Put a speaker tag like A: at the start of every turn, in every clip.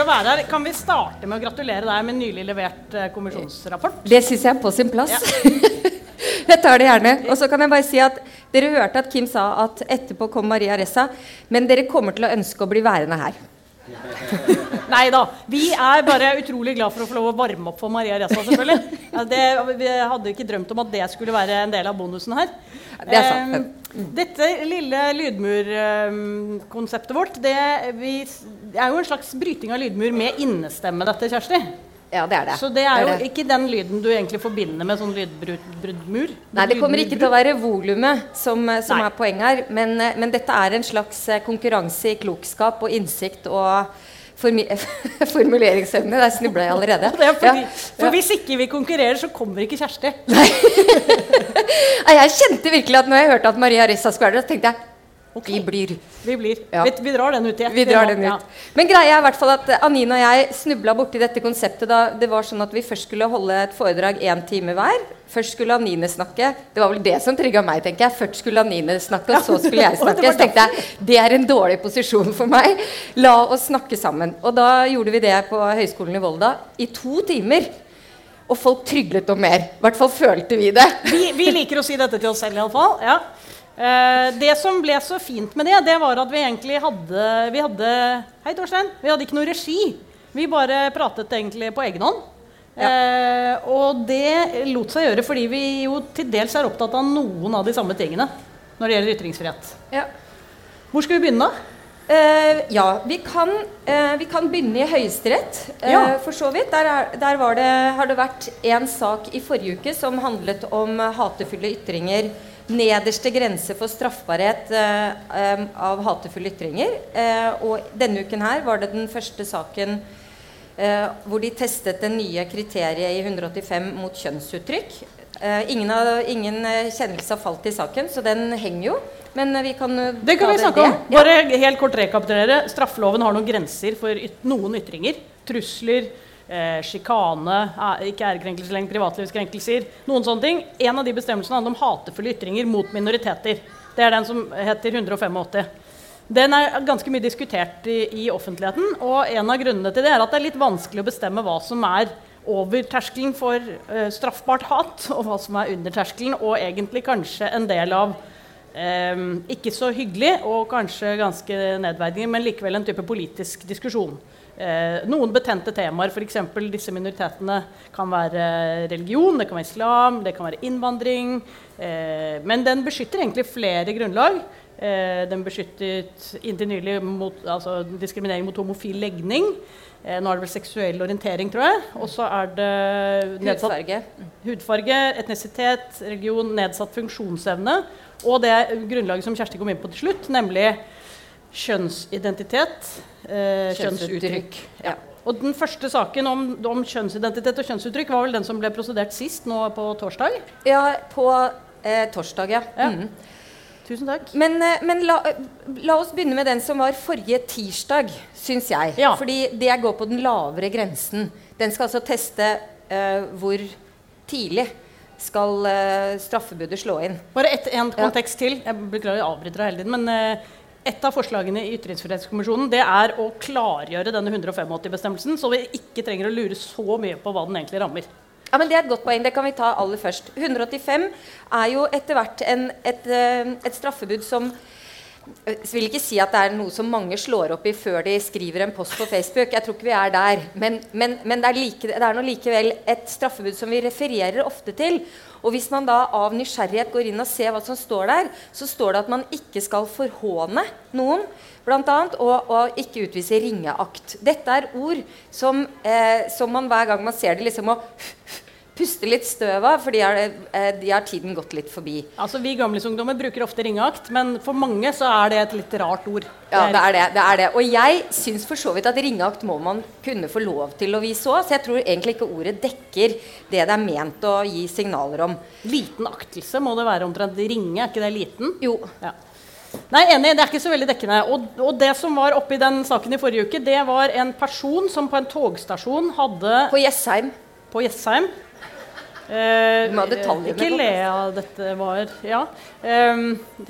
A: hyggelig å være her. Kan vi starte med å gratulere deg med nylig levert eh, kommisjonsrapport?
B: Det syns jeg er på sin plass. jeg tar det gjerne. Og så kan jeg bare si at dere hørte at Kim sa at etterpå kom Maria Ressa, men dere kommer til å ønske å bli værende her.
A: Nei da. Vi er bare utrolig glad for å få lov å varme opp for Maria Ressa, selvfølgelig. Ja, det, vi hadde ikke drømt om at det skulle være en del av bonusen her.
B: Det er.
A: Eh, dette lille lydmurkonseptet vårt, det, vi, det er jo en slags bryting av lydmur med innestemme, dette, Kjersti.
B: Ja, det er det.
A: Så det er jo
B: det.
A: ikke den lyden du egentlig forbinder med sånn lydbruddmur.
B: Nei, det kommer ikke til å være volumet som, som er poenget her. Men, eh, men dette er en slags eh, konkurranse i klokskap og innsikt og formi formuleringsevne. Der snubla jeg allerede.
A: Det er fordi,
B: Ja.
A: For hvis ikke vi konkurrerer, så kommer ikke Kjersti.
B: Nei, Jeg kjente virkelig at når jeg hørte at Maria Ressa skulle være der, så tenkte jeg vi blir.
A: Vi blir.
B: Ja.
A: Vi, vi drar den ut ja.
B: Vi drar den ut. Ja. Men greia er i hvert fall at Anine og jeg snubla borti dette konseptet da det var sånn at vi først skulle holde et foredrag én time hver. Først skulle Anine snakke. Det var vel det som trigga meg. tenker jeg. Først skulle Anine snakke, og så skulle jeg snakke. Så tenkte jeg det er en dårlig posisjon for meg. La oss snakke sammen. Og da gjorde vi det på Høgskolen i Volda i to timer. Og folk tryglet om mer. I hvert fall følte vi det.
A: Vi, vi liker å si dette til oss selv, iallfall. Ja. Eh, det som ble så fint med det, det var at vi egentlig hadde Vi hadde Hei, Torstein. Vi hadde ikke noe regi. Vi bare pratet egentlig på egen hånd. Eh, og det lot seg gjøre fordi vi jo til dels er opptatt av noen av de samme tingene når det gjelder ytringsfrihet.
B: Ja.
A: Hvor skal vi begynne, da?
B: Eh, ja, vi kan, eh, vi kan begynne i Høyesterett, eh,
A: Ja.
B: for så vidt. Der, er, der var det, har det vært en sak i forrige uke som handlet om hatefulle ytringer. Nederste grense for straffbarhet eh, av hatefulle ytringer. Eh, og denne uken her var det den første saken eh, hvor de testet det nye kriteriet i 185 mot kjønnsuttrykk. Eh, ingen, av, ingen eh, kjennelse har falt i saken, så den henger jo. Men eh, vi kan eh,
A: Det kan vi snakke om. Bare helt kort rekapitulere. Straffeloven har noen grenser for yt noen ytringer. Trusler, eh, sjikane, ikke ærekrenkelser lenger, privatlivskrenkelser. Noen sånne ting. En av de bestemmelsene handler om hatefulle ytringer mot minoriteter. Det er den som heter 185. Den er ganske mye diskutert i, i offentligheten, og en av grunnene til det er at det er litt vanskelig å bestemme hva som er over terskelen for eh, straffbart hat, og hva som er under terskelen, og egentlig kanskje en del av eh, ikke så hyggelig og kanskje ganske nedverdigende, men likevel en type politisk diskusjon. Eh, noen betente temaer, f.eks. disse minoritetene, kan være religion, det kan være islam, det kan være innvandring. Eh, men den beskytter egentlig flere grunnlag. Eh, den beskyttet inntil nylig mot altså, diskriminering mot homofil legning. Eh, nå er det vel seksuell orientering, tror jeg. Og så er det nedsatt
B: Hudfarge.
A: hudfarge, etnisitet, religion, nedsatt funksjonsevne. Og det grunnlaget som Kjersti kom inn på til slutt, nemlig kjønnsidentitet, eh, kjønnsuttrykk.
B: Ja.
A: Og den første saken om, om kjønnsidentitet og kjønnsuttrykk var vel den som ble prosedert sist, nå på torsdag.
B: Ja, på eh, torsdag, ja.
A: Ja.
B: Mm.
A: Tusen takk.
B: Men, eh, men la, la oss begynne med den som var forrige tirsdag, syns jeg.
A: Ja.
B: Fordi det går på den lavere grensen. Den skal altså teste eh, hvor tidlig skal eh, straffebudet slå inn.
A: Bare ett, en kontekst til. Jeg beklager jeg avbryter deg hele tiden. Men eh, et av forslagene i Ytringsfrihetskommisjonen det er å klargjøre denne 185-bestemmelsen, så vi ikke trenger å lure så mye på hva den egentlig rammer.
B: Ja, men Det er et godt poeng. Det kan vi ta aller først. 185 er jo etter hvert en, et, eh, et straffebud som jeg vil ikke si at det er noe som mange slår opp i før de skriver en post på Facebook. Jeg tror ikke vi er der. Men, men, men det er, like, det er nå likevel et straffebud som vi refererer ofte til. Og hvis man da av nysgjerrighet går inn og ser hva som står der, så står det at man ikke skal forhåne noen, annet, og, og ikke utvise ringeakt. Dette er ord som, eh, som man hver gang man ser det, liksom må puste litt støv av, for de har, eh, de har tiden gått litt forbi.
A: Altså, Vi gamlisungdommer bruker ofte ringeakt, men for mange så er det et litt rart ord.
B: Ja, det er det. det er det. Og jeg syns for så vidt at ringeakt må man kunne få lov til å vise òg. Så jeg tror egentlig ikke ordet dekker det det er ment å gi signaler om.
A: Liten aktelse må det være omtrent. Ringe, er ikke det liten?
B: Jo.
A: Ja. Nei, enig, det er ikke så veldig dekkende. Og, og det som var oppi den saken i forrige uke, det var en person som på en togstasjon hadde
B: På Jessheim.
A: På Jessheim. Eh, ikke le av dette var Ja. Eh,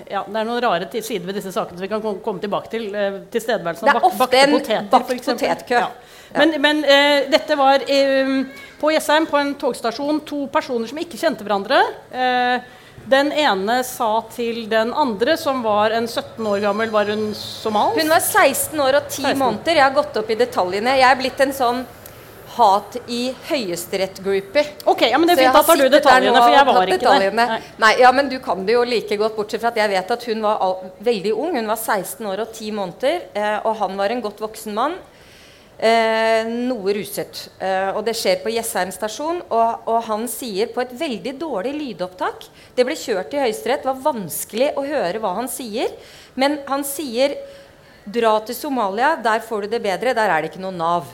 A: ja. Det er noen rare sider ved disse sakene som vi kan komme tilbake til. Eh, Tilstedeværelsen
B: Det er
A: av bak, bakte
B: en
A: poteter,
B: bakt potetkø.
A: Ja. Men, men eh, dette var eh, på Jessheim, på en togstasjon, to personer som ikke kjente hverandre. Eh, den ene sa til den andre, som var en 17 år gammel Var hun somalisk?
B: Hun var 16 år og 10
A: 16.
B: måneder. Jeg har gått opp i detaljene. Jeg er blitt en sånn hat i høyesterett-groupie.
A: Ok, ja, men det er fint. Da tar du detaljene, for jeg var ikke der. Nei.
B: Ja, men du kan det jo like godt, bortsett fra at jeg vet at hun var all, veldig ung. Hun var 16 år og 10 måneder, eh, og han var en godt voksen mann. Eh, noe ruset. Eh, og det skjer på Jessheim stasjon. Og, og han sier på et veldig dårlig lydopptak Det ble kjørt i Høyesterett. Var vanskelig å høre hva han sier. Men han sier Dra til Somalia, der får du det bedre. Der er det ikke noe Nav.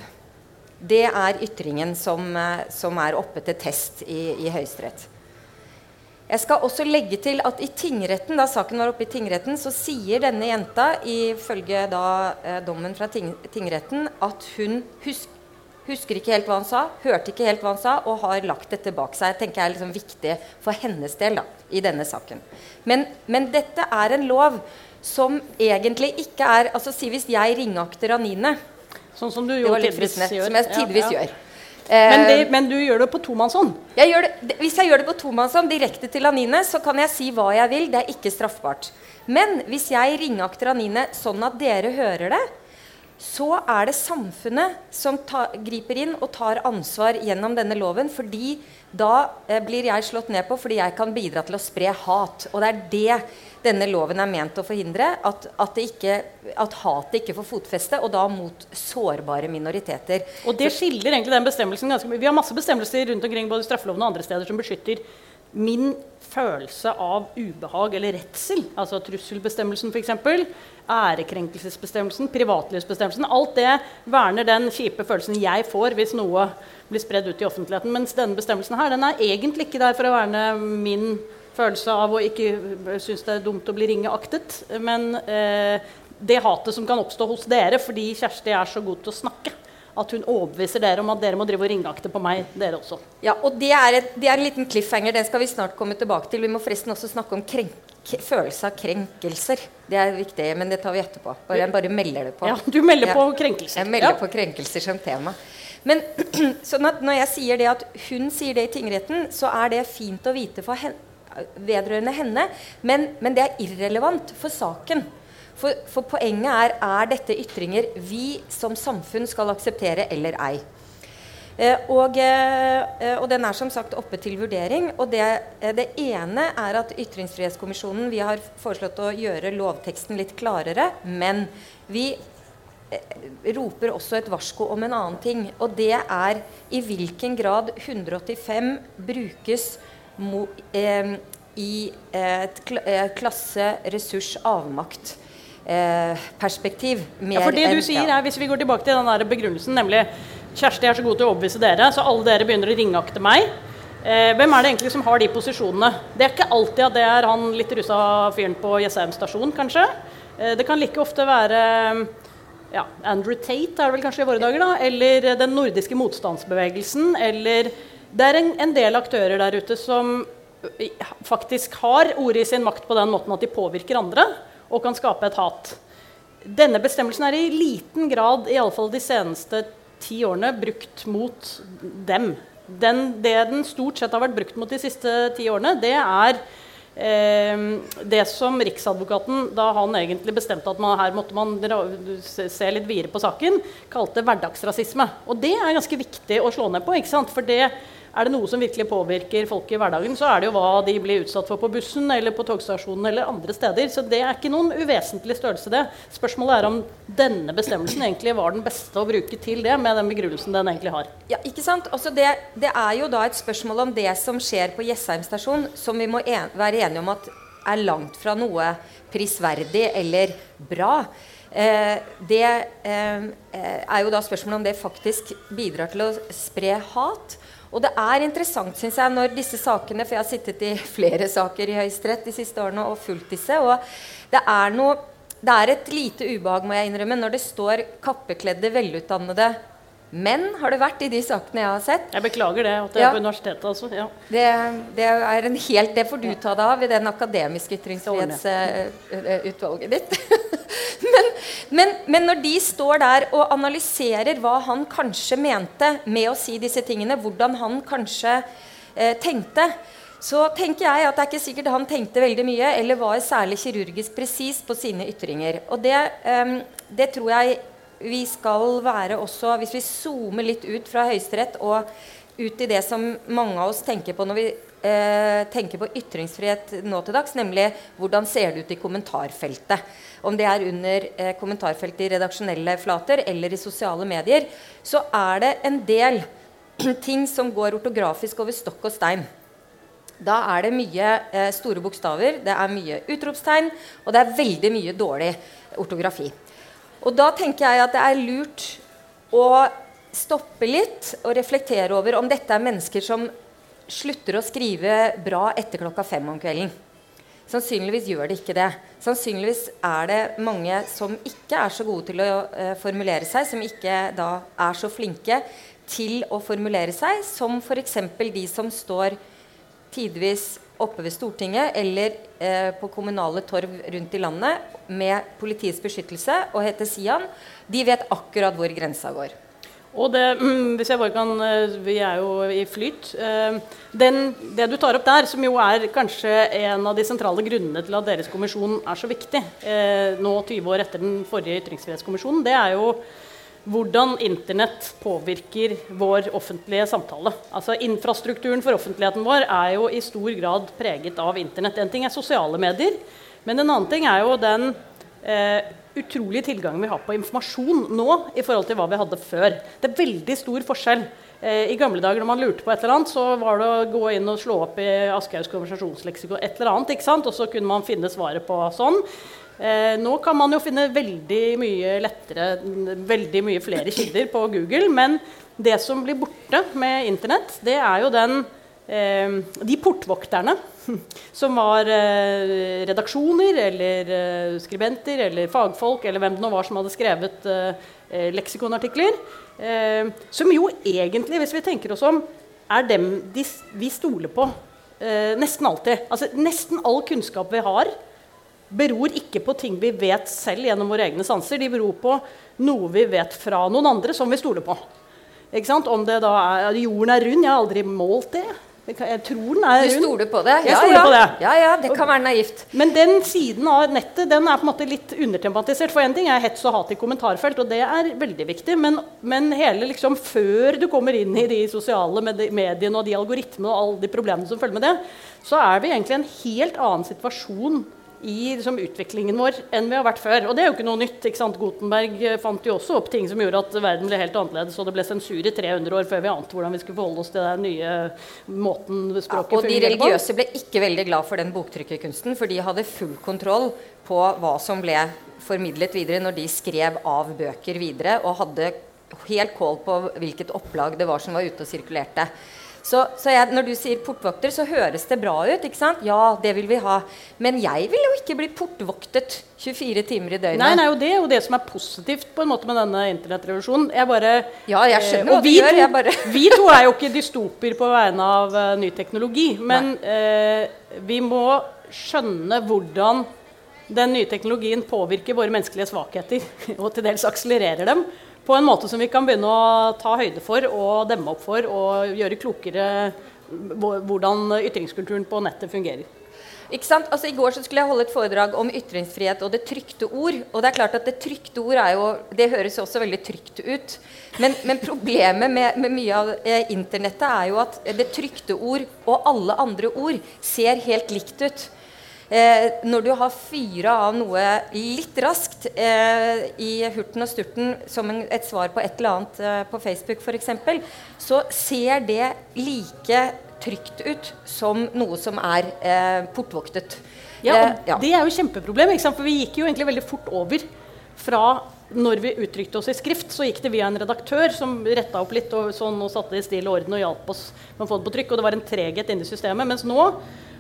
B: Det er ytringen som, eh, som er oppe til test i, i Høyesterett. Jeg skal også legge til at i tingretten, da saken var oppe i tingretten, så sier denne jenta ifølge da eh, dommen fra ting, tingretten at hun husk, husker ikke helt hva han sa, hørte ikke helt hva han sa, og har lagt dette bak seg. tenker jeg er liksom viktig for hennes del da, i denne saken. Men, men dette er en lov som egentlig ikke er altså Si hvis jeg ringakter Anine
A: Sånn som du
B: Det
A: jo tidvis gjør.
B: Som jeg
A: Ja,
B: tidvis
A: ja.
B: gjør.
A: Men,
B: Eh,
A: det, men du gjør det på tomannshånd.
B: hvis jeg gjør det på tomannshånd direkte til Anine, så kan jeg si hva jeg vil. Det er ikke straffbart. Men hvis jeg ringakter Anine sånn at dere hører det, så er det samfunnet som ta, griper inn og tar ansvar gjennom denne loven. fordi da eh, blir jeg slått ned på fordi jeg kan bidra til å spre hat. Og det er det denne loven er ment å forhindre. At, at, ikke, at hatet ikke får fotfeste, og da mot sårbare minoriteter.
A: Og det skiller egentlig den bestemmelsen ganske mye. Vi har masse bestemmelser rundt omkring både straffeloven og andre steder som beskytter min følelse av ubehag eller redsel. Altså trusselbestemmelsen f.eks. Ærekrenkelsesbestemmelsen, privatlivsbestemmelsen. Alt det verner den kjipe følelsen jeg får hvis noe blir spredd ut i offentligheten. Mens denne bestemmelsen her, den er egentlig ikke der for å verne min følelse av å ikke synes det er dumt å bli ringeaktet, men eh, det hatet som kan oppstå hos dere fordi Kjersti er så god til å snakke. At hun overbeviser dere om at dere må drive og ringeakte på meg, dere også.
B: Ja, og det er, et, det er en liten cliffhanger. Den skal vi snart komme tilbake til. Vi må forresten også snakke om krenk, følelse av krenkelser. Det er viktig, men det tar vi etterpå. Bare, jeg bare melder det på.
A: Ja, du melder
B: Ja.
A: på krenkelser.
B: Jeg melder
A: Ja.
B: på krenkelser som tema. Men sånn når jeg sier det at hun sier det i tingretten, så er det fint å vite for hen, vedrørende henne, men, men det er irrelevant for saken. For, for poenget er er dette ytringer vi som samfunn skal akseptere eller ei. Eh, og, eh, og den er som sagt oppe til vurdering. Og det, eh, det ene er at Ytringsfrihetskommisjonen Vi har foreslått å gjøre lovteksten litt klarere, men vi roper også et varsko om en annen ting. Og det er i hvilken grad 185 brukes i et kla, eh, klasse, ressurs, avmakt. Eh, perspektiv.
A: Ja, for det du sier er, Hvis vi går tilbake til den der begrunnelsen, nemlig Kjersti er så god til å overbevise dere, så alle dere begynner å ringeakte meg. Eh, hvem er det egentlig som har de posisjonene? Det er ikke alltid at det er han litt rusa fyren på Jessheim stasjon, kanskje. Eh, det kan like ofte være ja, Andrew Tate er det vel kanskje i våre dager, da, eller den nordiske motstandsbevegelsen, eller Det er en, en del aktører der ute som faktisk har ordet i sin makt på den måten at de påvirker andre og kan skape et hat. Denne bestemmelsen er i liten grad, i alle fall de seneste ti årene, brukt mot dem. Den, det den stort sett har vært brukt mot de siste ti årene, det er eh, det som Riksadvokaten, da han egentlig bestemte at man, her måtte man se litt videre på saken, kalte hverdagsrasisme. Og det er ganske viktig å slå ned på. ikke sant? For det er det noe som virkelig påvirker folk i hverdagen, så er det jo hva de blir utsatt for på bussen eller på togstasjonen eller andre steder. Så det er ikke noen uvesentlig størrelse, det. Spørsmålet er om denne bestemmelsen egentlig var den beste å bruke til det, med den begrunnelsen den egentlig har.
B: Ja, ikke sant? Altså det, det er jo da et spørsmål om det som skjer på Jessheim stasjon, som vi må en, være enige om at er langt fra noe prisverdig eller bra. Eh, det eh, er jo da spørsmålet om det faktisk bidrar til å spre hat. Og det er interessant, synes jeg, når disse sakene For jeg har sittet i flere saker i Høyesterett de siste årene og fulgt disse. Og det er noe Det er et lite ubehag, må jeg innrømme, når det står kappekledde, velutdannede Men har det vært i de sakene jeg har sett
A: Jeg beklager det. at det
B: Ja.
A: er på universitetet altså. Ja.
B: det, det er en helt Det får du ta deg av i den akademiske ytringsfrihetsutvalget ditt. men, men, men når de står der og analyserer hva han kanskje mente med å si disse tingene, hvordan han kanskje eh, tenkte, så tenker jeg at det er ikke sikkert han tenkte veldig mye eller var særlig kirurgisk presis på sine ytringer. Og det, eh, det tror jeg vi skal være også Hvis vi zoomer litt ut fra Høyesterett og ut i det som mange av oss tenker på når vi eh, tenker på ytringsfrihet nå til dags, nemlig hvordan ser det ut i kommentarfeltet. Om det er under eh, kommentarfeltet i redaksjonelle flater eller i sosiale medier, så er det en del ting som går ortografisk over stokk og stein. Da er det mye eh, store bokstaver, det er mye utropstegn, og det er veldig mye dårlig ortografi. Og da tenker jeg at det er lurt å stoppe litt og reflektere over om dette er mennesker som slutter å skrive bra etter klokka fem om kvelden. Sannsynligvis gjør det ikke det. Sannsynligvis er det mange som ikke er så gode til å uh, formulere seg, som ikke da er så flinke til å formulere seg, som f.eks. de som står tidvis oppe ved Stortinget eller eh, på kommunale torv rundt i landet med politiets beskyttelse og heter Sian. De vet akkurat hvor grensa går.
A: Og det, hvis jeg bare kan, eh, Vi er jo i flyt. Eh, Den, det du tar opp der, som jo er kanskje en av de sentrale grunnene til at deres kommisjon er så viktig, eh, nå 20 år etter den forrige ytringsfrihetskommisjonen, det er jo hvordan Internett påvirker vår offentlige samtale. Altså Infrastrukturen for offentligheten vår er jo i stor grad preget av Internett. En ting er sosiale medier, men en annen ting er jo den eh, utrolige tilgangen vi har på informasjon nå i forhold til hva vi hadde før. Det er veldig stor forskjell. Eh, I gamle dager når man lurte på et eller annet, så var det å gå inn og slå opp i Aschehougs konversasjonsleksikon et eller annet, ikke sant? og så kunne man finne svaret på sånn. Eh, nå kan man jo finne veldig mye lettere veldig mye flere kilder på Google. Men det som blir borte med Internett, det er jo den eh, de portvokterne som var eh, redaksjoner eller eh, skribenter eller fagfolk eller hvem det nå var som hadde skrevet eh, eh, leksikonartikler. som jo egentlig, hvis vi tenker oss om, er dem de, vi stoler på nesten alltid. Altså Nesten all kunnskap vi har, beror ikke på ting vi vet selv gjennom våre egne sanser. De beror på noe vi vet fra noen andre som vi stoler på. Om det da er Jorden er rund. Jeg har aldri målt det. Jeg tror den er
B: Du stoler på det? Ja, ja.
A: på det.
B: Ja, ja, det kan være naivt.
A: Men den siden av nettet den er på en måte litt undertematisert. For en ting er hets og hat i kommentarfelt, og det er veldig viktig. Men, men hele liksom før du kommer inn i de sosiale mediene og de algoritmene og alle de problemene som følger med det, så er vi egentlig i en helt annen situasjon i liksom, utviklingen vår enn vi har vært før. Og det er jo ikke noe nytt. ikke sant? Gutenberg eh, fant jo også opp ting som gjorde at verden ble helt annerledes, og det ble sensur i 300 år før vi ante hvordan vi skulle forholde oss til den nye måten språket Ja,
B: og de religiøse ble ikke veldig glad for den boktrykkerkunsten, for de hadde full kontroll på hva som ble formidlet videre når de skrev av bøker videre, og hadde helt kål på hvilket opplag det var som var ute og sirkulerte. Så, så jeg, når du sier portvokter, så høres det bra ut. ikke sant? Ja, det vil vi ha. Men jeg vil jo ikke bli portvoktet 24 timer i døgnet.
A: Nei, nei, og det er jo det som er positivt på en måte med denne internettrevolusjonen. Jeg bare,
B: Ja, jeg skjønner
A: eh,
B: hva du gjør,
A: To,
B: jeg bare-
A: vi to er jo ikke dystoper på vegne av uh, ny teknologi, men eh, vi må skjønne hvordan den nye teknologien påvirker våre menneskelige svakheter, og til dels akselererer dem, på en måte som vi kan begynne å ta høyde for og demme opp for og gjøre klokere hvordan ytringskulturen på nettet fungerer.
B: Ikke sant? Altså, I går så skulle jeg holde et foredrag om ytringsfrihet og det trykte ord. Og det er klart at det trykte ord er jo Det høres også veldig trygt ut. Men, men problemet med, med mye av eh, internettet er jo at det trykte ord og alle andre ord ser helt likt ut. Eh, når du har fyra av noe litt raskt eh, i hurten og sturten som en, et svar på et eller annet eh, på Facebook f.eks., så ser det like trygt ut som noe som er eh, portvoktet.
A: Ja,
B: Eh,
A: og
B: ja.
A: Det er jo kjempeproblem, for vi gikk jo egentlig veldig fort over fra når vi uttrykte oss i skrift, så gikk det via en redaktør som retta opp litt og sånn, og satte i stil og orden og hjalp oss med å få det på trykk. Og det var en treghet inni systemet. Mens nå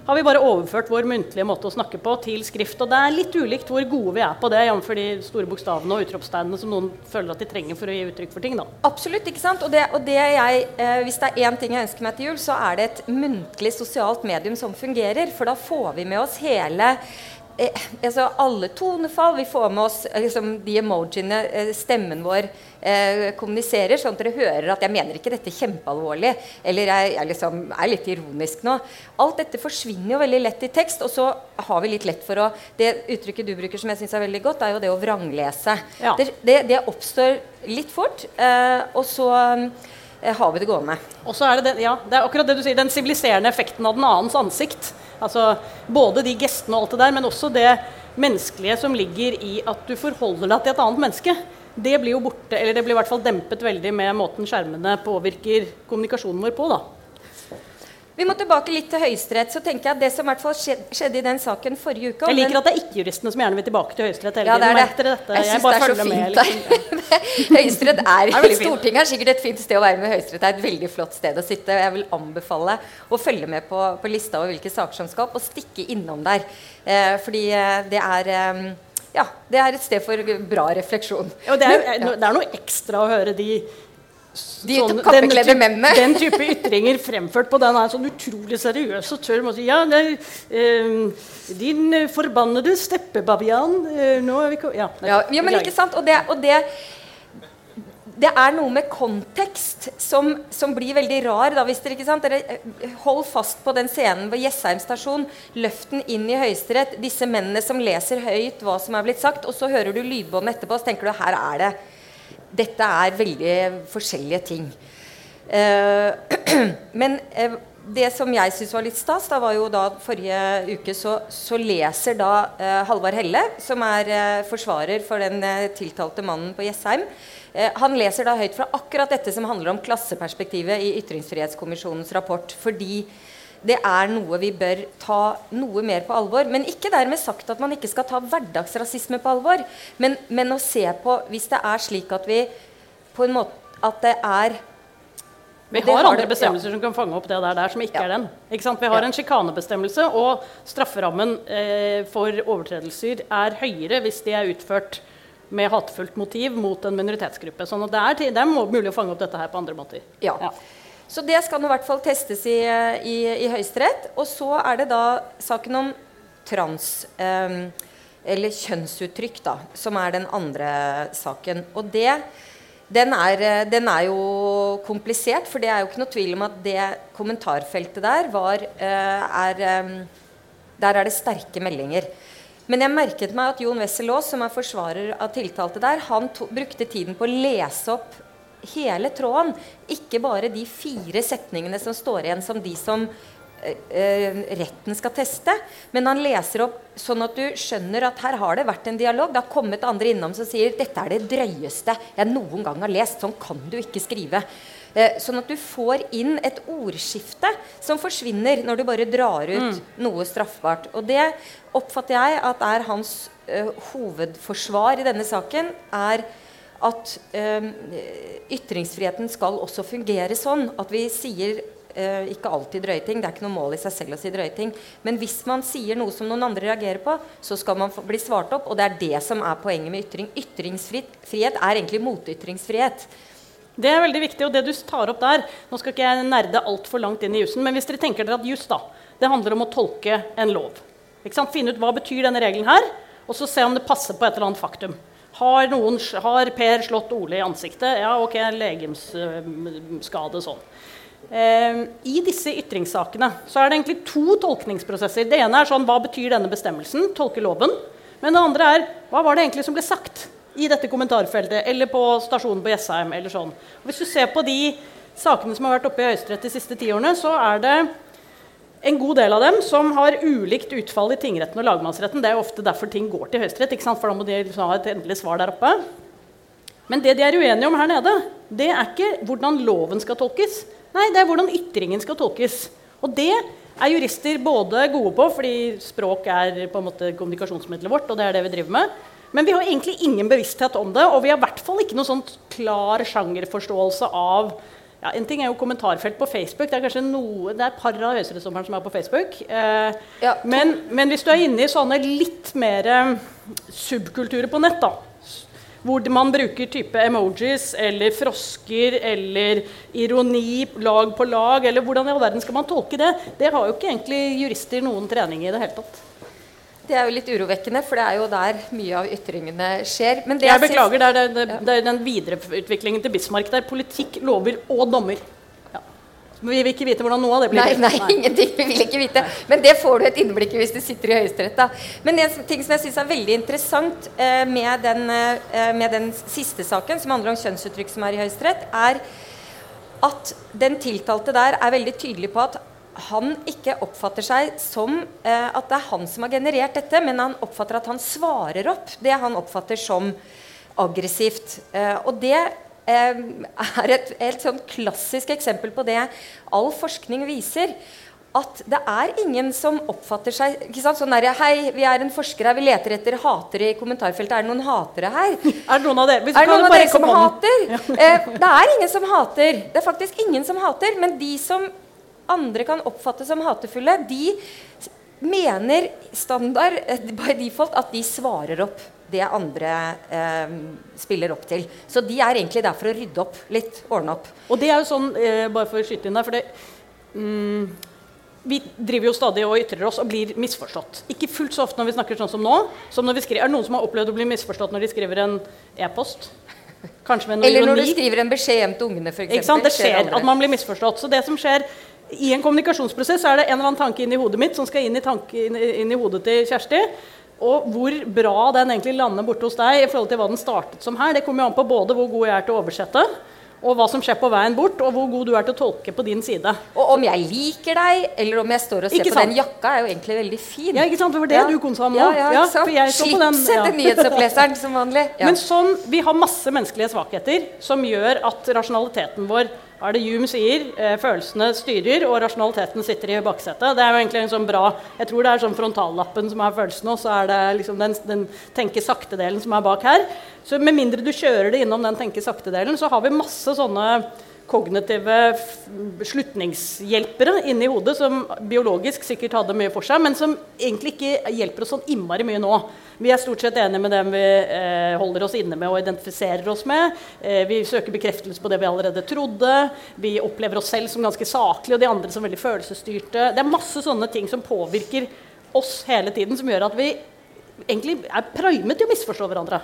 A: har vi bare overført vår muntlige måte å snakke på til skrift. Og det er litt ulikt hvor gode vi er på det, jf. de store bokstavene og utropstegnene som noen føler at de trenger for å gi uttrykk for ting. da.
B: Absolutt. ikke sant? Og, det, og det jeg, eh, hvis det er én ting jeg ønsker meg til jul, så er det et muntlig sosialt medium som fungerer. For da får vi med oss hele altså alle tonefall. Vi får med oss eh, liksom, de emojiene eh, stemmen vår eh, kommuniserer, sånn at dere hører at jeg mener ikke dette kjempealvorlig. Eller jeg, jeg liksom er litt ironisk nå. Alt dette forsvinner jo veldig lett i tekst. Og så har vi litt lett for å Det uttrykket du bruker som jeg syns er veldig godt, er jo det å vranglese.
A: Ja.
B: Det, det, det oppstår litt fort, eh, og så eh, har vi det gående.
A: Og så er det, den, ja, det er akkurat det du sier, den siviliserende effekten av den annens ansikt. Altså Både de gestene og alt det der, men også det menneskelige som ligger i at du forholder deg til et annet menneske. Det blir jo borte, eller det blir i hvert fall dempet veldig med måten skjermene påvirker kommunikasjonen vår på. da.
B: Vi må tilbake litt til Høyesterett. så tenker jeg at Det som i hvert fall skjedde i den saken forrige uke
A: Jeg liker at det er ikke-juristene som gjerne vil tilbake til Høyesterett hele
B: Ja, det er
A: tiden.
B: det. Jeg
A: Jeg, bare
B: det er så fint
A: Liksom.
B: Høyesterett er,
A: er.
B: Stortinget er sikkert et fint sted å være, med Høyesterett er et veldig flott sted å sitte. og Jeg vil anbefale å følge med på, på lista over hvilke saker som skal opp, og stikke innom der. Eh, fordi eh, det er eh, ja, det er et sted for bra refleksjon.
A: Og det, er,
B: Men, ja.
A: det er noe ekstra å høre de
B: De
A: sånn-
B: kappekledde mennene.
A: Den type ytringer fremført på den er sånn utrolig seriøs og tørr. Si, Ja, eh, din forbannede steppebavian eh, Nå er vi ja, Ja,
B: Ja, ja, men ikke sant? Og det, og det det er noe med kontekst som, som blir veldig rar. Da, hvis dere, ikke sant? dere eh, Hold fast på den scenen ved Jessheim stasjon. Løft den inn i Høyesterett. Disse mennene som leser høyt hva som er blitt sagt. Og så hører du lydbåndet etterpå, og så tenker du her er det Dette er veldig forskjellige ting. Eh, men eh, det som jeg syns var litt stas, da var jo da forrige uke så, så leser da eh, Halvard Helle, som er eh, forsvarer for den eh, tiltalte mannen på Jessheim, eh, han leser da høyt fra akkurat dette som handler om klasseperspektivet i Ytringsfrihetskommisjonens rapport. Fordi det er noe vi bør ta noe mer på alvor. Men ikke dermed sagt at man ikke skal ta hverdagsrasisme på alvor. Men, men å se på Hvis det er slik at vi på en måte At det er
A: Vi har
B: har
A: andre bestemmelser som kan fange opp det der, der som ikke
B: Ja.
A: er den. Ikke? Vi har
B: Ja.
A: en sjikanebestemmelse, og strafferammen eh, for overtredelser er høyere hvis de er utført med hatefullt motiv mot en minoritetsgruppe. Sånn at det er, det er mulig å fange opp dette her på andre måter.
B: Ja. Så det skal nå i hvert fall testes i, i, i Høyesterett. Og så er det da saken om trans, eh, eller kjønnsuttrykk, da, som er den andre saken. Og det, den er, den er jo komplisert, for det er jo ikke noe tvil om at det kommentarfeltet der var eh, er, eh, Der er det sterke meldinger. Men jeg merket meg at Jon Wessel Aas, som er forsvarer av tiltalte der, han to, brukte tiden på å lese opp hele tråden. Ikke bare de fire setningene som står igjen som de som eh, eh, retten skal teste. Men han leser opp sånn at du skjønner at her har det vært en dialog. Det har kommet andre innom som sier dette er det drøyeste jeg noen gang har lest. Sånn kan du ikke skrive. Eh, sånn at du får inn et ordskifte som forsvinner når du bare drar ut noe straffbart. Og det oppfatter jeg at er hans eh, hovedforsvar i denne saken. er at eh, ytringsfriheten skal også fungere sånn at vi sier eh, ikke alltid drøye ting. Det er ikke noe mål i seg selv å si drøye ting. Men hvis man sier noe som noen andre reagerer på, så skal man bli svart opp. Og det er det som er poenget med ytring. Ytringsfrihet er egentlig motytringsfrihet.
A: Det er veldig viktig, og det du tar opp der Nå skal ikke jeg nerde altfor langt inn i jussen, men hvis dere tenker dere at juss da, det handler om å tolke en lov. Finne ut hva betyr denne regelen her, og så se om det passer på et eller annet faktum. Har, noen, har Per slått Ole i ansiktet? Ja, ok, legemsskade sånn. Eh, I disse ytringssakene så er det egentlig to tolkningsprosesser. Det ene er sånn, hva betyr denne bestemmelsen? Tolke loven. Men det andre er hva var det egentlig som ble sagt i dette kommentarfeltet eller på stasjonen på Jessheim. eller sånn. Hvis du ser på de sakene som har vært oppe i Høyesterett de siste ti årene, så er det en god del av dem som har ulikt utfall i tingretten og lagmannsretten. Det er jo ofte derfor ting går til Høyesterett, for da må de liksom ha et endelig svar der oppe. Men det de er uenige om her nede, det er ikke hvordan loven skal tolkes. Nei, det er hvordan ytringen skal tolkes. Og det er jurister både gode på, fordi språk er på en måte kommunikasjonsmiddelet vårt, og det er det vi driver med. Men vi har egentlig ingen bevissthet om det, og vi har i hvert fall ikke noen sånn klar sjangerforståelse av ja, En ting er jo kommentarfelt på Facebook. Det er kanskje noe, det er et par av høyesterettsdommerne som er på Facebook. Eh,
B: Ja,
A: men, men hvis du er inne i sånne litt mer eh, subkulturer på nett, da, hvor man bruker type emojis eller frosker eller ironi lag på lag, eller hvordan i all verden skal man tolke det? Det har jo ikke egentlig jurister noen trening i det hele tatt.
B: Det er jo litt urovekkende, for det er jo der mye av ytringene skjer. Men det
A: Jeg beklager, det er, det, det er den videreutviklingen til Bismarck der politikk, lover og dommer. Men vi vil ikke vite hvordan noe av det blir.
B: Nei, nei, ingenting. Vi vil ikke vite. Men det får du et innblikk i hvis du sitter i Høyesterett. Men en ting som jeg syns er veldig interessant eh, med, den, eh, med den siste saken, som handler om kjønnsuttrykk som er i Høyesterett, er at den tiltalte der er veldig tydelig på at han ikke oppfatter seg som eh, at det er han som har generert dette, men han oppfatter at han svarer opp det han oppfatter som aggressivt. Eh, og det eh, er et helt sånn klassisk eksempel på det all forskning viser. At det er ingen som oppfatter seg ikke sant? Sånn der, Hei, vi er en forsker her, vi leter etter hatere i kommentarfeltet. Er det noen hatere her?
A: Er det noen av dere,
B: Er noen av dere som
A: hånden.
B: hater? Eh, det er ingen som hater. Det er faktisk ingen som hater. Men de som andre kan oppfatte som hatefulle, de mener standard eh, by default at de svarer opp det andre eh, spiller opp til. Så de er egentlig der for å rydde opp litt. Ordne opp.
A: Og det er jo sånn, eh, bare for å skyte inn der, for det mm, Vi driver jo stadig og ytrer oss og blir misforstått. Ikke fullt så ofte når vi snakker sånn som nå. Som når vi skriver, er det noen som har opplevd å bli misforstått når de skriver en e-post? Kanskje med noe
B: Eller når du skriver en beskjed hjem til ungene, f.eks.
A: Det skjer, skjer at man blir misforstått. Så det som skjer i en kommunikasjonsprosess, er det en eller annen tanke inn i hodet mitt som skal inn i, tanke, inn, inn i hodet til Kjersti. Og hvor bra den egentlig lander borte hos deg i forhold til hva den startet som her, det kommer jo an på både hvor god jeg er til å oversette, og hva som skjer på veien bort, og hvor god du er til å tolke på din side.
B: Og om jeg liker deg, eller om jeg står og ser på den jakka, er jo egentlig veldig fin.
A: Ja, ikke sant? Det var det du kom sammen
B: Ja, ja,
A: Ja, den,
B: Slipset
A: ja.
B: til nyhetsoppleseren som vanlig. Ja.
A: Men sånn, vi har masse menneskelige svakheter som gjør at rasjonaliteten vår hva er det Hume sier? Eh, følelsene styrer, og rasjonaliteten sitter i baksetet. Det er jo egentlig en sånn bra Jeg tror det er sånn frontallappen som er følelsene, og så er det liksom den, den tenke sakte-delen som er bak her. Så med mindre du kjører det innom den tenke sakte-delen, så har vi masse sånne kognitive slutningshjelpere inni hodet som biologisk sikkert hadde mye for seg, men som egentlig ikke hjelper oss sånn innmari mye nå. Vi er stort sett enige med dem vi eh, holder oss inne med og identifiserer oss med. Eh, vi søker bekreftelse på det vi allerede trodde. Vi opplever oss selv som ganske saklige, og de andre som veldig følelsesstyrte. Det er masse sånne ting som påvirker oss hele tiden, som gjør at vi egentlig er primet til å misforstå hverandre.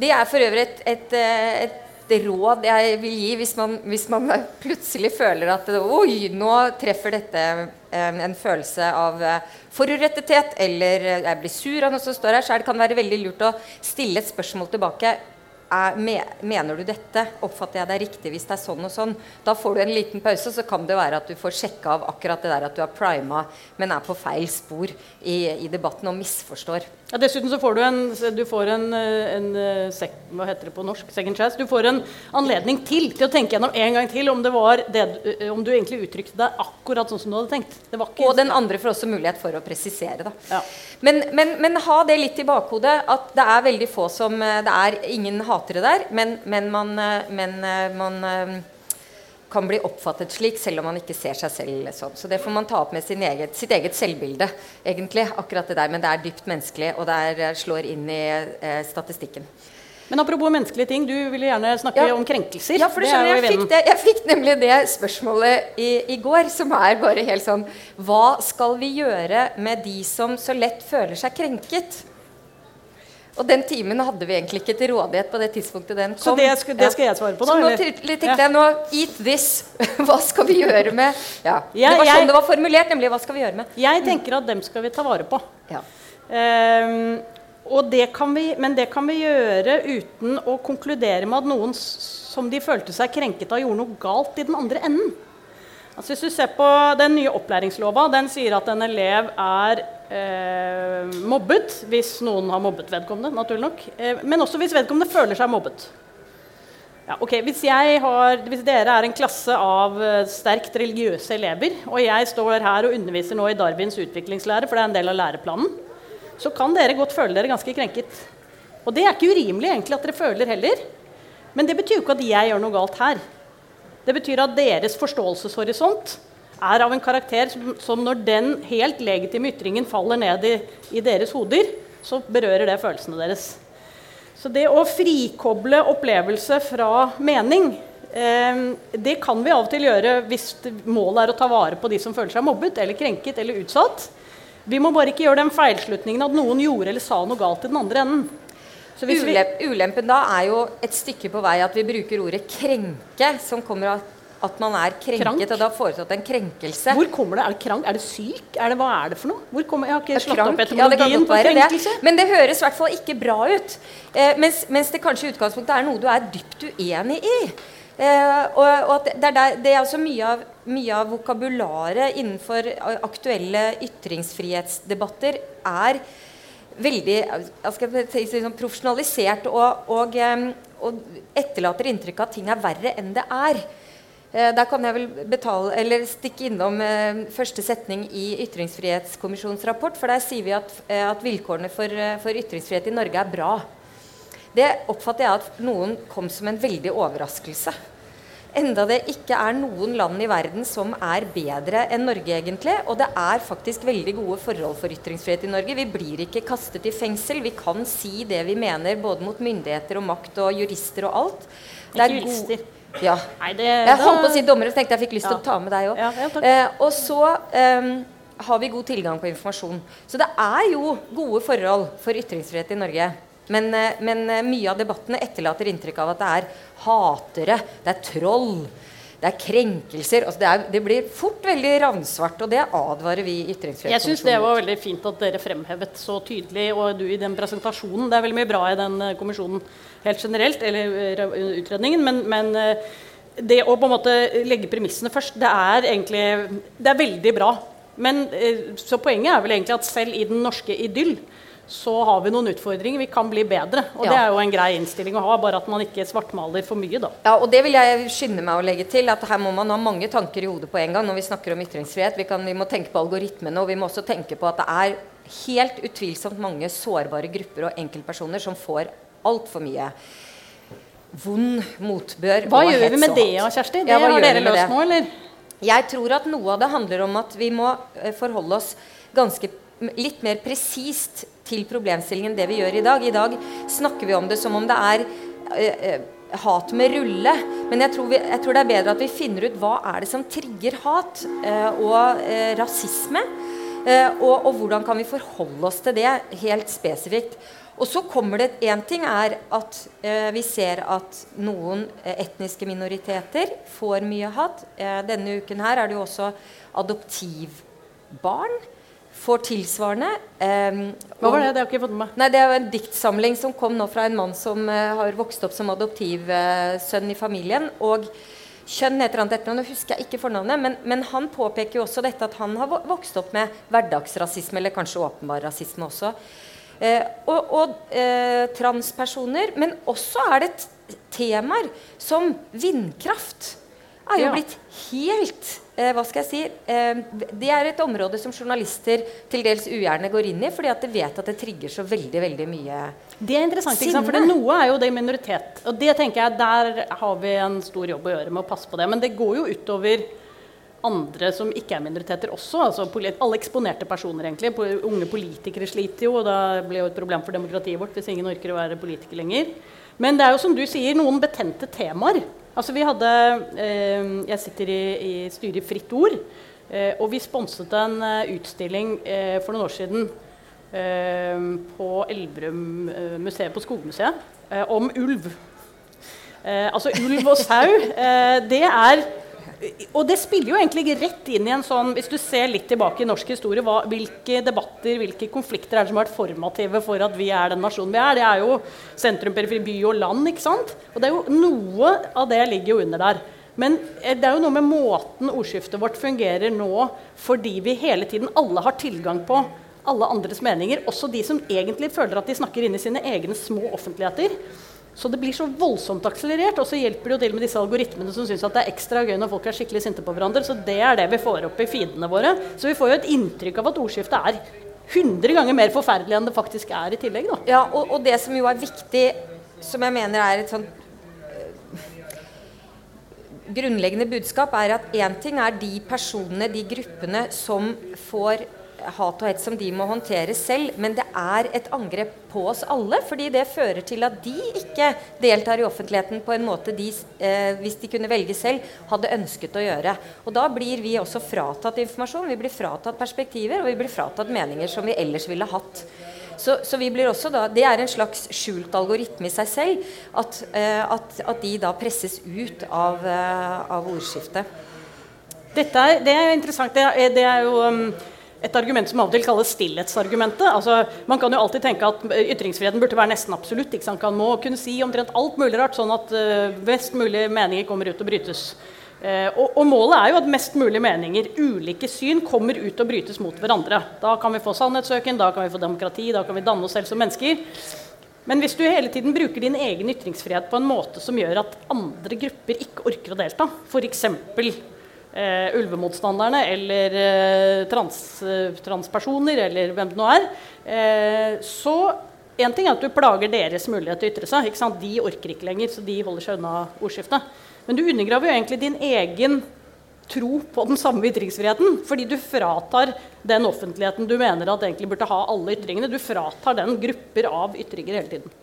B: Det er for øvrig et, et, eh, et råd jeg vil gi hvis man, hvis man plutselig føler at Oi, nå treffer dette eh, en følelse av eh, forurettethet, eller eh, jeg blir sur av noe som står her, så det kan være veldig lurt å stille et spørsmål tilbake. Er, mener du dette? Oppfatter jeg deg riktig hvis det er sånn og sånn? Da får du en liten pause, så kan det være at du får sjekka av akkurat det der at du har prima, men er på feil spor i, i debatten og misforstår.
A: Ja, dessuten så får du en, du får en, en eh, hva heter det på norsk? Second chance. Du får en anledning til til å tenke gjennom en gang til om det var det, eh, om du egentlig uttrykte deg akkurat sånn som du hadde tenkt. Det var ikke
B: Og den andre får også mulighet for å presisere. Da.
A: Ja.
B: Men, men, men ha det litt i bakhodet at det er veldig få som eh, Det er ingen hatere der, men, men man, eh, men eh, man eh, kan bli oppfattet slik, selv om man ikke ser seg selv sånn. Så det får man ta opp med sin eget, sitt eget selvbilde, egentlig. akkurat det der, Men det er dypt menneskelig, og det slår inn i eh, statistikken.
A: Men apropos menneskelige ting, du ville gjerne snakke
B: Ja.
A: om krenkelser.
B: Ja, for
A: er
B: skjønner jeg, fikk det, jeg fikk nemlig det spørsmålet i, i går, som er bare helt sånn Hva skal vi gjøre med de som så lett føler seg krenket? Og den timen hadde vi egentlig ikke til rådighet på det tidspunktet den kom.
A: Så det skal- det skal jeg svare på da,
B: Så nå tenkte jeg nå Eat this! Hva skal vi gjøre med Ja,
A: Ja,
B: Det var sånn det var formulert, nemlig hva skal vi gjøre med?
A: Jeg tenker at dem skal vi ta vare på.
B: Ja.
A: Um, og det kan vi, men det kan vi gjøre uten å konkludere med at noen som de følte seg krenket av, gjorde noe galt i den andre enden. Altså hvis du ser på Den nye opplæringslova den sier at en elev er eh, mobbet hvis noen har mobbet vedkommende. naturlig nok, eh, Men også hvis vedkommende føler seg mobbet. Ja, okay. hvis, har, hvis dere er en klasse av eh, sterkt religiøse elever, og jeg står her og underviser nå i Darwins utviklingslære, for det er en del av læreplanen, så kan dere godt føle dere ganske krenket. Og det er ikke urimelig egentlig at dere føler heller. Men det betyr jo ikke at jeg gjør noe galt her. Det betyr at deres forståelseshorisont er av en karakter som, som når den helt legitime ytringen faller ned i, i deres hoder, så berører det følelsene deres. Så det å frikoble opplevelse fra mening, eh, det kan vi av og til gjøre hvis målet er å ta vare på de som føler seg mobbet eller krenket eller utsatt. Vi må bare ikke gjøre den feilslutningen at noen gjorde eller sa noe galt i den andre enden.
B: Ulem, ulempen da er jo et stykke på vei at vi bruker ordet 'krenke', som kommer av at man er krenket Krank. og da har foretatt en krenkelse.
A: Hvor kommer det? Er det krank? Er det syk? Er det, hva er det for noe? Hvor kommer, jeg har ikke slått opp etymologien
B: ja, på krenkelse. Det. Men det høres i hvert fall ikke bra ut. Eh, mens, mens, det kanskje i utgangspunktet er noe du er dypt uenig i. Eh, og, og det, er det, er altså mye av, mye av vokabularet innenfor aktuelle ytringsfrihetsdebatter er veldig si, sånn profesjonalisert og, og, og etterlater inntrykk av at ting er verre enn det er. Eh, der kan jeg vel betale, stikke innom eh, første setning i Ytringsfrihetskommisjonens rapport. For der sier vi at, eh, at vilkårene for, for, ytringsfrihet i Norge er bra. Det oppfatter jeg at noen kom som en veldig overraskelse. Enda det ikke er noen land i verden som er bedre enn Norge, egentlig. Og det er faktisk veldig gode forhold for ytringsfrihet i Norge. Vi blir ikke kastet i fengsel. Vi kan si det vi mener, både mot myndigheter og makt og jurister og alt.
A: Det er jurister.
B: Ja. Nei, det, jeg holdt på å si dommere, så tenkte jeg fikk lyst til å ta med deg òg. Ja, eh, og så um, har vi god tilgang på informasjon. Så det er jo gode forhold for ytringsfrihet i Norge. Men, eh, men eh, mye av debattene etterlater inntrykk av at det er hatere, det er troll. Det er krenkelser. Altså det, er, det, blir fort veldig ravnsvart, og det advarer vi Ytringsfrihetskommisjonen
A: Jeg syns det var veldig fint at dere fremhevet så tydelig, og du i den presentasjonen. Det er veldig mye bra i den kommisjonen helt generelt, eller utredningen. Men, men det å på en måte legge premissene først, det er egentlig Det er veldig bra. Men, så poenget er vel egentlig at selv i den norske idyll så har vi noen utfordringer. Vi kan bli bedre. Og ja. det er jo en grei innstilling å ha, bare at man ikke svartmaler for mye, da.
B: Ja, og det vil jeg skynde meg å legge til, at her må man ha mange tanker i hodet på en gang når vi snakker om ytringsfrihet. Vi, kan, vi må tenke på algoritmene, og vi må også tenke på at det er helt utvilsomt mange sårbare grupper og enkeltpersoner som får altfor mye vond motbør
A: Hva gjør vi med det, Kjersti? Det ja, har dere løst nå, eller?
B: Jeg tror at noe av det handler om at vi må eh, forholde oss ganske litt mer presist til problemstillingen det vi gjør i dag. I dag snakker vi om det som om det er eh, eh hat med rulle. Men jeg tror, vi, jeg tror, det er bedre at vi finner ut hva er det som trigger hat eh, og eh, rasisme. Og, og, hvordan kan vi forholde oss til det helt spesifikt. Og så kommer det Én ting er at eh, vi ser at noen eh, etniske minoriteter får mye hat. Eh, denne uken her er det jo også adoptivbarn får tilsvarende.
A: Um, Hva var det? Det har jeg ikke fått med meg.
B: Nei, Det er en diktsamling som kom nå fra en mann som uh, har vokst opp som adoptivsønn i familien. og Kjønn heter han dette, nå husker jeg ikke fornavnet, men, men, han påpeker jo også dette at han har vokst opp med hverdagsrasisme, eller kanskje åpenbar rasisme også. Uh, og, og eh, transpersoner. Men også er det temaer som vindkraft. Er jo blitt helt eh, Hva skal jeg si eh, Det er et område som journalister til dels ugjerne går inn i, fordi at de vet at det trigger så veldig veldig mye
A: Det er interessant, sinne. for noe er jo det minoritet. Og det tenker jeg, der har vi en stor jobb å gjøre med å passe på det. Men det går jo utover andre som ikke er minoriteter også. altså Alle eksponerte personer, egentlig. Unge politikere sliter jo, og da blir jo et problem for demokratiet vårt hvis ingen orker å være politiker lenger. Men det er jo som du sier, noen betente temaer. Altså vi hadde, eh, Jeg sitter i, i styret i Fritt Ord, eh, og vi sponset en uh, utstilling eh, for noen år siden eh, på Elverum eh, museet på Skogmuseet om ulv. altså ulv og sau. det er og det spiller jo egentlig rett inn i en sånn Hvis du ser litt tilbake i norsk historie, hva, hvilke debatter, hvilke konflikter er det som har vært formative for at vi er den nasjonen vi er? Det er jo sentrum, periferi, by og land. ikke sant? Og det er jo Noe av det ligger jo under der. Men eh, det er jo noe med måten ordskiftet vårt fungerer nå, fordi vi hele tiden alle har tilgang på alle andres meninger, også de som egentlig føler at de snakker inn i sine egne små offentligheter. Så det blir så voldsomt akselerert. Og så hjelper det jo til med disse algoritmene som syns det er ekstra gøy når folk er skikkelig sinte på hverandre. Så det er det vi får opp i feedene våre. Så vi får jo et inntrykk av at ordskiftet er 100 ganger mer forferdelig enn det faktisk er i tillegg. Da.
B: Ja, og, og det som jo er viktig, som jeg mener er et sånn grunnleggende budskap er at én ting er de personene, de gruppene, som får hat og hets som de må håndtere selv, men det er et angrep på oss alle. Fordi det fører til at de ikke deltar i offentligheten på en måte de, eh, hvis de kunne velge selv, hadde ønsket å gjøre. Og da blir vi også fratatt informasjon, vi blir fratatt perspektiver, og vi blir fratatt meninger som vi ellers ville hatt. Så, så vi blir også da, Det er en slags skjult algoritme i seg selv at, eh, at, at de da presses ut av, eh, av ordskiftet.
A: Dette er, det er interessant. Det er, det er jo um, et argument som av og til kalles stillhetsargumentet. Altså, man kan jo alltid tenke at ytringsfriheten burde være nesten absolutt. Ikke sant? Man må kunne si omtrent alt mulig rart, sånn at mest best mulig meninger kommer ut og brytes. Uh, og, og, målet er jo at mest mulig meninger, ulike syn, kommer ut og brytes mot hverandre. Da kan vi få sannhetssøken, da kan vi få demokrati, da kan vi danne oss selv som mennesker. Men hvis du hele tiden bruker din egen ytringsfrihet på en måte som gjør at andre grupper ikke orker å delta, f.eks eh, ulvemotstanderne eller eh, trans, eh, transpersoner eller hvem det nå er, eh, så en ting er at du plager deres mulighet til å ytre seg. De orker ikke lenger, så de holder seg unna ordskiftet. Men du undergraver jo egentlig din egen tro på den samme ytringsfriheten. Fordi du fratar den offentligheten du mener at egentlig burde ha alle ytringene. Du fratar den grupper av ytringer hele tiden.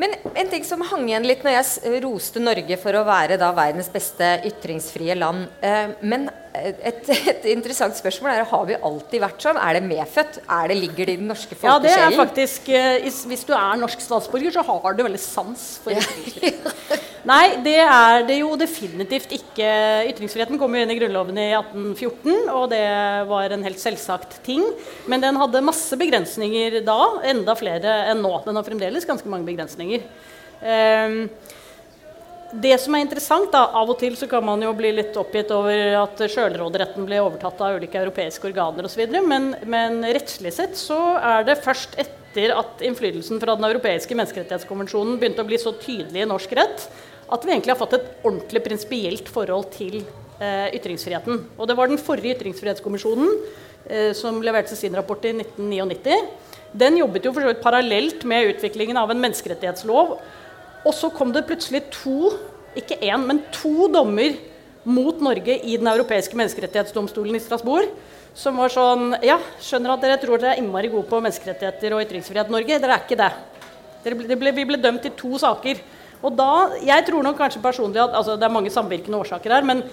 B: Men en ting som hang igjen litt når jeg roste Norge for å være da verdens beste ytringsfrie land eh, Men et, et, interessant spørsmål er har vi alltid vært sånn. Er det medfødt? Er det, ligger det i den norske folkesjelen?
A: Ja, det er faktisk, eh, Hvis du er norsk statsborger, så har du veldig sans for ytringsfrihet. Nei, det er det jo definitivt ikke. Ytringsfriheten kom jo inn i Grunnloven i 1814, og det var en helt selvsagt ting. Men den hadde masse begrensninger da, enda flere enn nå. Den har fremdeles ganske mange begrensninger. Um, det som er interessant, da, Av og til så kan man jo bli litt oppgitt over at sjølråderetten ble overtatt av ulike europeiske organer osv. Men, men rettslig sett så er det først etter at innflytelsen fra Den europeiske menneskerettighetskonvensjonen begynte å bli så tydelig i norsk rett, at vi egentlig har fått et ordentlig prinsipielt forhold til eh, ytringsfriheten. Og det var den forrige ytringsfrihetskommisjonen eh, som leverte sin rapport i 1999. Den jobbet jo for parallelt med utviklingen av en menneskerettighetslov. Og så kom det plutselig to, ikke én, men to dommer mot Norge i Den europeiske menneskerettighetsdomstolen i Strasbourg. Som var sånn Ja, skjønner at dere tror dere er innmari gode på menneskerettigheter og ytringsfrihet i Norge. Dere er ikke det. Dere ble, vi ble dømt i to saker. Og da, Jeg tror nok kanskje personlig at altså Det er mange samvirkende årsaker her. men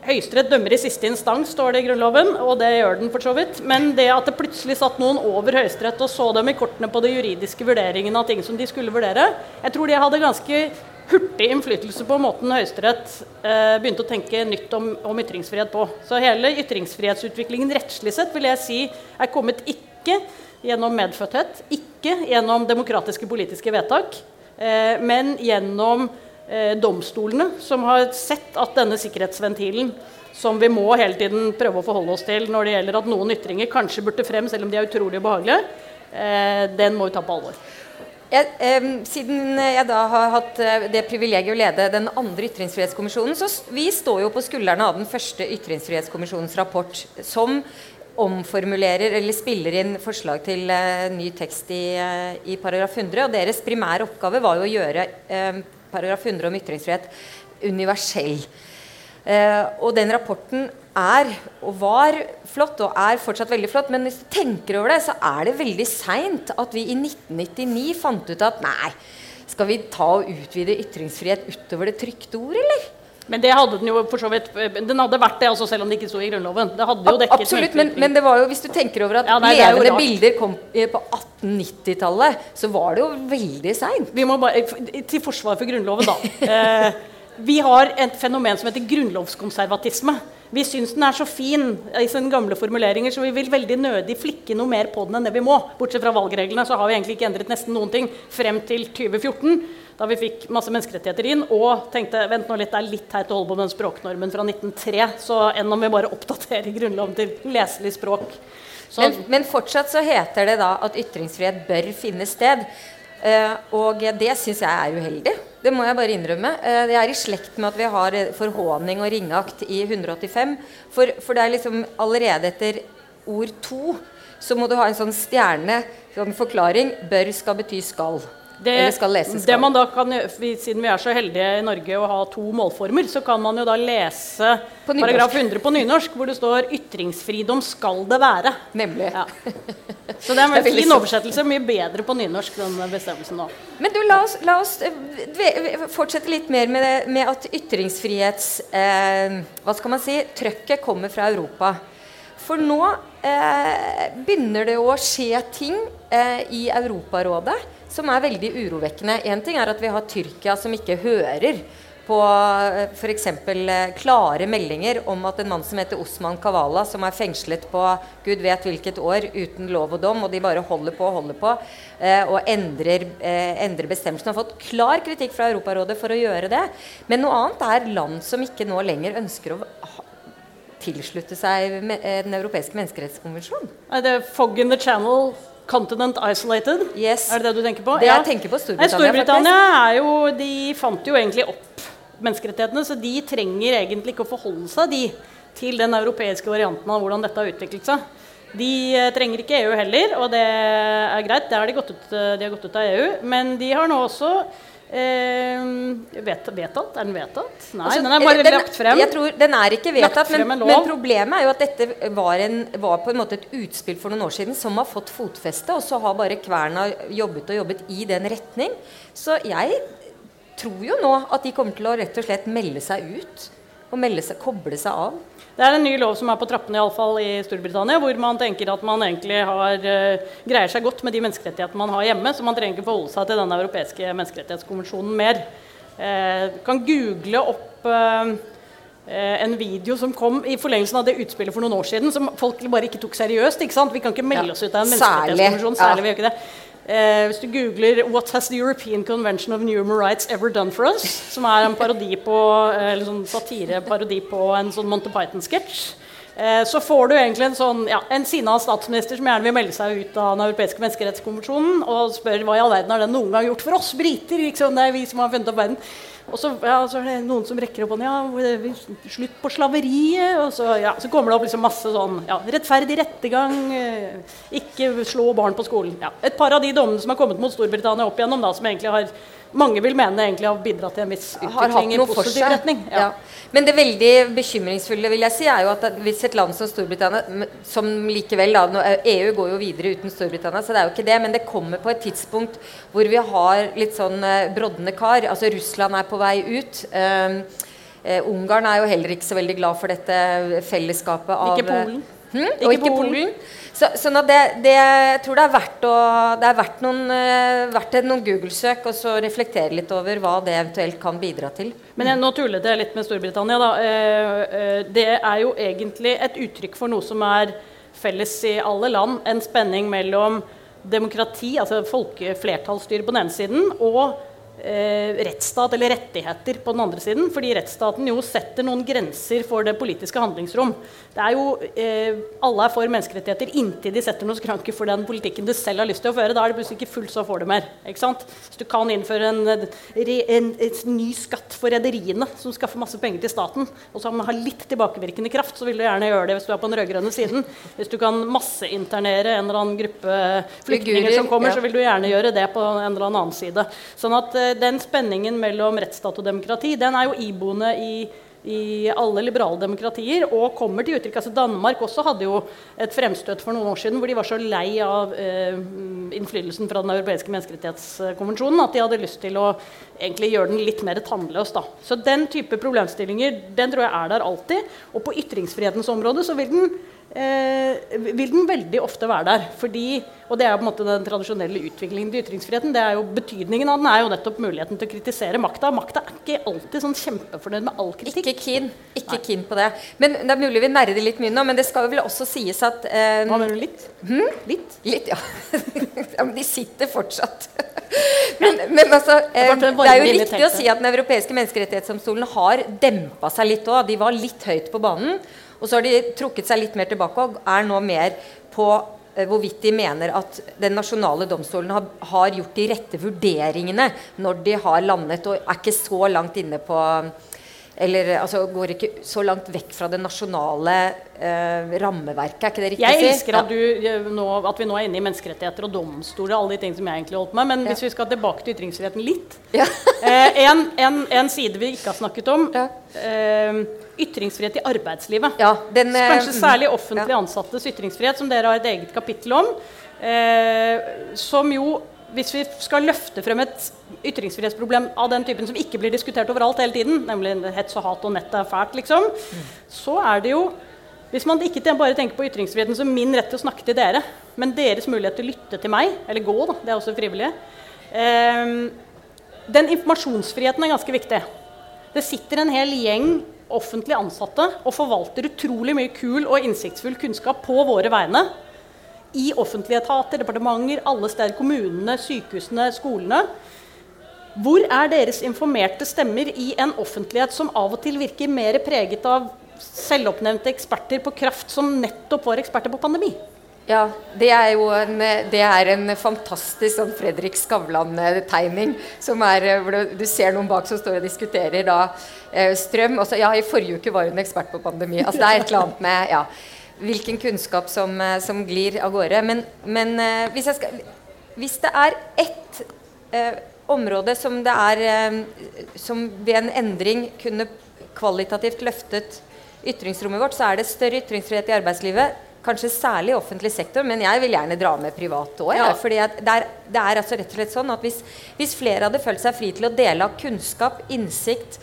A: Høyesterett dømmer i siste instans, står det i Grunnloven, og det gjør den for så vidt. Men det at det plutselig satt noen over Høyesterett og så dem i kortene på de juridiske vurderingene av ting som de skulle vurdere, jeg tror de hadde ganske hurtig innflytelse på måten Høyesterett eh, begynte å tenke nytt om, om, ytringsfrihet på. Så hele ytringsfrihetsutviklingen rettslig sett vil jeg si er kommet ikke gjennom medfødthet, ikke gjennom demokratiske politiske vedtak, men gjennom eh, domstolene, som har sett at denne sikkerhetsventilen som vi må hele tiden prøve å forholde oss til når det gjelder at noen ytringer kanskje burde frem, selv om de er utrolig ubehagelige, eh, den må vi ta på alvor.
B: Jeg, eh, siden jeg da har hatt det privilegiet å lede den andre ytringsfrihetskommisjonen, så vi står jo på skuldrene av den første ytringsfrihetskommisjonens rapport, som omformulerer eller spiller inn forslag til uh, ny tekst i, uh, i, paragraf 100. Og deres primære oppgave var jo å gjøre uh, paragraf 100 om ytringsfrihet universell. og den rapporten er og var flott, og er fortsatt veldig flott. Men hvis du tenker over det, så er det veldig seint at vi i 1999 fant ut at nei, skal vi ta og utvide ytringsfrihet utover det trykte ord, eller?
A: Men det hadde den jo for så vidt Den hadde vært det, altså, selv om det ikke sto i Grunnloven. Det hadde jo dekket
B: Absolutt, men, men, det var jo, hvis du tenker over at ja, nei, levende bilder kom på 1890-tallet, så var det jo veldig seint.
A: Til forsvar for Grunnloven, da. eh, vi har et fenomen som heter grunnlovskonservatisme. Vi syns den er så fin i sine gamle formuleringer, så vi vil veldig nødig flikke noe mer på den enn det vi må. Bortsett fra valgreglene så har vi egentlig ikke endret nesten noen ting frem til 2014, da vi fikk masse menneskerettigheter inn og tenkte vent nå litt, det er litt teit å holde på med den språknormen fra 1903, så enn om vi bare oppdaterer Grunnloven til leselig språk.
B: Men, men, fortsatt så heter det da at ytringsfrihet bør finne sted. Uh, og det syns jeg er uheldig. Det må jeg bare innrømme. Jeg det er i slekt med at vi har forhåning og ringeakt i 185. For, for, det er liksom allerede etter ord to så må du ha en sånn stjerne, sånn forklaring. Bør skal bety skal.
A: Det, det man da kan, Siden vi er så heldige i Norge å ha to målformer, så kan man jo da lese paragraf 100 på nynorsk, hvor det står 'ytringsfridom skal det være'.
B: Nemlig.
A: Ja. Så det er en
B: Det er
A: fin oversettelse. Mye bedre på nynorsk, den bestemmelsen nå.
B: Men du, la oss, la oss eh, fortsette litt mer med, det, med at ytringsfrihets... Eh, hva skal man si? Trøkket kommer fra Europa. For nå eh, begynner det å skje ting eh, i Europarådet som er veldig urovekkende. Én ting er at vi har Tyrkia som ikke hører på f.eks. Eh, klare meldinger om at en mann som heter Osman Kavala, som er fengslet på gud vet hvilket år uten lov og dom, og de bare holder på og holder på eh, og endrer, eh, endrer bestemmelsen. Har fått klar kritikk fra Europarådet for å gjøre det. Men noe annet er land som ikke nå lenger ønsker å tilslutte seg med eh, Den europeiske menneskerettskonvensjonen.
A: Er Fog in the Channel, Continent Isolated?
B: Yes.
A: Er det det du tenker på?
B: Det jeg tenker på
A: Nei,
B: Storbritannia,
A: Storbritannia er jo, de fant jo egentlig opp menneskerettighetene, så de trenger egentlig ikke å forholde seg de, til den europeiske varianten av hvordan dette har utviklet seg. De eh, trenger ikke EU heller, og det er greit. Det har de, gått ut, eh, de har gått ut av EU. Men de har nå også eh, vet, vedtatt. Er den vedtatt? Nei,
B: Altså,
A: den er bare
B: den-
A: lagt frem.
B: Jeg tror Den er ikke vedtatt, men, men problemet er jo at dette var, en, var på en måte et utspill for noen år siden som har fått fotfeste, og så har bare kverna jobbet og jobbet i den retning. Så jeg tror jo nå at de kommer til å rett og slett melde seg ut. Og melde seg, koble seg av.
A: Det er en ny lov som er på trappene i, alle fall i Storbritannia, hvor man tenker at man egentlig har, eh, greier seg godt med de menneskerettighetene man har hjemme, så man trenger ikke forholde seg til den europeiske menneskerettighetskonvensjonen mer. Eh, kan google opp eh, en video som kom i forlengelsen av det utspillet for noen år siden, som folk bare ikke tok seriøst. ikke sant? Vi kan ikke melde oss ut av en
B: særlig,
A: menneskerettighetskonvensjon.
B: ja.
A: Særlig, vi gjør ikke det. Eh, hvis du googler 'What has the European Convention of Human Rights ever done for us?', som er en parodi på, eh, eller sånn satireparodi på en sånn Monty Python-sketsj, eh, så får du egentlig en sånn, ja, en sinna statsminister som gjerne vil melde seg ut av den europeiske menneskerettskonvensjonen, og spør hva i all verden har den noen gang gjort for oss briter? Liksom, det er vi som har funnet opp verden. Og så, ja, så er det noen som rekker opp hånden. Ja, slutt på slaveriet. Og så, ja, så kommer det opp liksom masse sånn ja, Rettferdig rettergang. eh, Ikke slå barn på skolen. Ja, et par av de dommene som har kommet mot Storbritannia opp igjennom, da, som egentlig har mange vil mene egentlig har bidratt til en viss utvikling i positiv retning.
B: Ja. Men det veldig bekymringsfulle vil jeg si, er jo at hvis et land som Storbritannia Som likevel da, EU går jo videre uten Storbritannia, så det er jo ikke det. Men det kommer på et tidspunkt hvor vi har litt sånn eh, brodne kar. Altså Russland er på vei ut. Um, uh, Ungarn er jo heller ikke så veldig glad for dette fellesskapet av
A: Ikke Polen.
B: Hmm?
A: Ikke
B: og ikke
A: Polen.
B: Polen. Så, sånn at det, det, jeg tror det er verdt, å, det er verdt, noen, eh, verdt noen Google-søk og så reflektere litt over hva det eventuelt kan bidra til.
A: Men jeg, nå tullet jeg litt med Storbritannia. Da. Eh, eh, det er jo egentlig et uttrykk for noe som er felles i alle land. En spenning mellom demokrati, altså folkeflertallsstyre på den ene siden, og eh, rettsstat eller rettigheter på den andre siden. Fordi rettsstaten jo setter noen grenser for det politiske handlingsrom. Det er jo, eh, Alle er for menneskerettigheter inntil de setter noen skranker for den politikken du selv har lyst til å føre. Da er det plutselig ikke fullt så får det mer. ikke sant? Hvis du kan innføre en, en, en, en ny skatt for rederiene som skaffer masse penger til staten, og som har litt tilbakevirkende kraft, så vil du gjerne gjøre det hvis du er på den rød-grønne siden. Hvis du kan masseinternere en eller annen gruppe flyktninger som kommer, så vil du gjerne gjøre det på en eller annen side. Sånn at eh, den spenningen mellom rettsstat og demokrati, den er jo iboende i i alle liberale demokratier, og kommer til uttrykk. Altså Danmark også hadde jo et fremstøt for noen år siden hvor de var så lei av eh, innflytelsen fra Den europeiske menneskerettighetskonvensjonen at de hadde lyst til å egentlig gjøre den litt mer tannløs. Da. Så den type problemstillinger den tror jeg er der alltid. Og på ytringsfrihetens område så vil den, eh, vil den veldig ofte være der. Fordi, og det er på en måte den tradisjonelle utviklingen til ytringsfriheten. det er jo Betydningen av den er jo nettopp muligheten til å kritisere makta. Makta er ikke alltid sånn kjempefornøyd med all kritikk.
B: Ikke keen. Ikke keen på det. Men Det er mulig vi nerder litt mye nå, men det skal vel også sies at eh,
A: Hva mener du? Litt? Litt?
B: Litt, ja. ja. Men de sitter fortsatt. men, men altså eh,
A: Det
B: er jo riktig å si at Den europeiske menneskerettighetsdomstolen har dempa seg litt òg. De var litt høyt på banen, og så har de trukket seg litt mer tilbake og er nå mer på eh, hvorvidt de mener at den nasjonale domstolen har, har gjort de rette vurderingene når de har landet og er ikke så langt inne på eller altså, går ikke så langt vekk fra det nasjonale eh, rammeverket. Er ikke det riktig
A: Jeg elsker at, du, eh, nå, at vi nå er inne i menneskerettigheter og domstoler og alle de ting som jeg egentlig holdt med, men
B: Ja.
A: hvis vi skal tilbake til ytringsfriheten litt
B: Ja.
A: eh, en, en, en side vi ikke har snakket om
B: Ja.
A: eh, ytringsfrihet i arbeidslivet.
B: ja, den, eh,
A: Kanskje særlig offentlig ansattes ytringsfrihet, som dere har et eget kapittel om. Eh, som jo, hvis vi skal løfte frem et ytringsfrihetsproblem av den typen som ikke blir diskutert overalt hele tiden, nemlig hets og hat og nett er fælt, liksom, så er det jo Hvis man ikke bare tenker på ytringsfriheten som min rett til å snakke til dere, men deres mulighet til å lytte til meg, eller gå, da, det er også frivillig eh, Den informasjonsfriheten er ganske viktig. Det sitter en hel gjeng offentlig ansatte og forvalter utrolig mye kul og innsiktsfull kunnskap på våre vegne. I offentlige etater, departementer, alle steder. Kommunene, sykehusene, skolene. Hvor er deres informerte stemmer i en offentlighet som av og til virker mer preget av selvoppnevnte eksperter på kraft som nettopp var eksperter på pandemi?
B: Ja, det er jo en, det er en fantastisk sånn Fredrik Skavlan-tegning. eh, hvor du, ser noen bak som står og diskuterer da, eh, strøm. Og ja, I forrige uke var hun ekspert på pandemi. altså Det er et eller annet med ja, hvilken kunnskap som, eh, som glir av gårde. Men, men eh, hvis, skal, hvis det er ett eh, område som det er eh, Som ved en endring kunne kvalitativt løftet ytringsrommet vårt, så er det større ytringsfrihet i arbeidslivet. Kanskje særlig i offentlig sektor, men jeg vil gjerne dra med privat òg.
A: Ja.
B: fordi det, er, det er altså rett og slett sånn at hvis, hvis flere hadde følt seg fri til å dele av kunnskap, innsikt,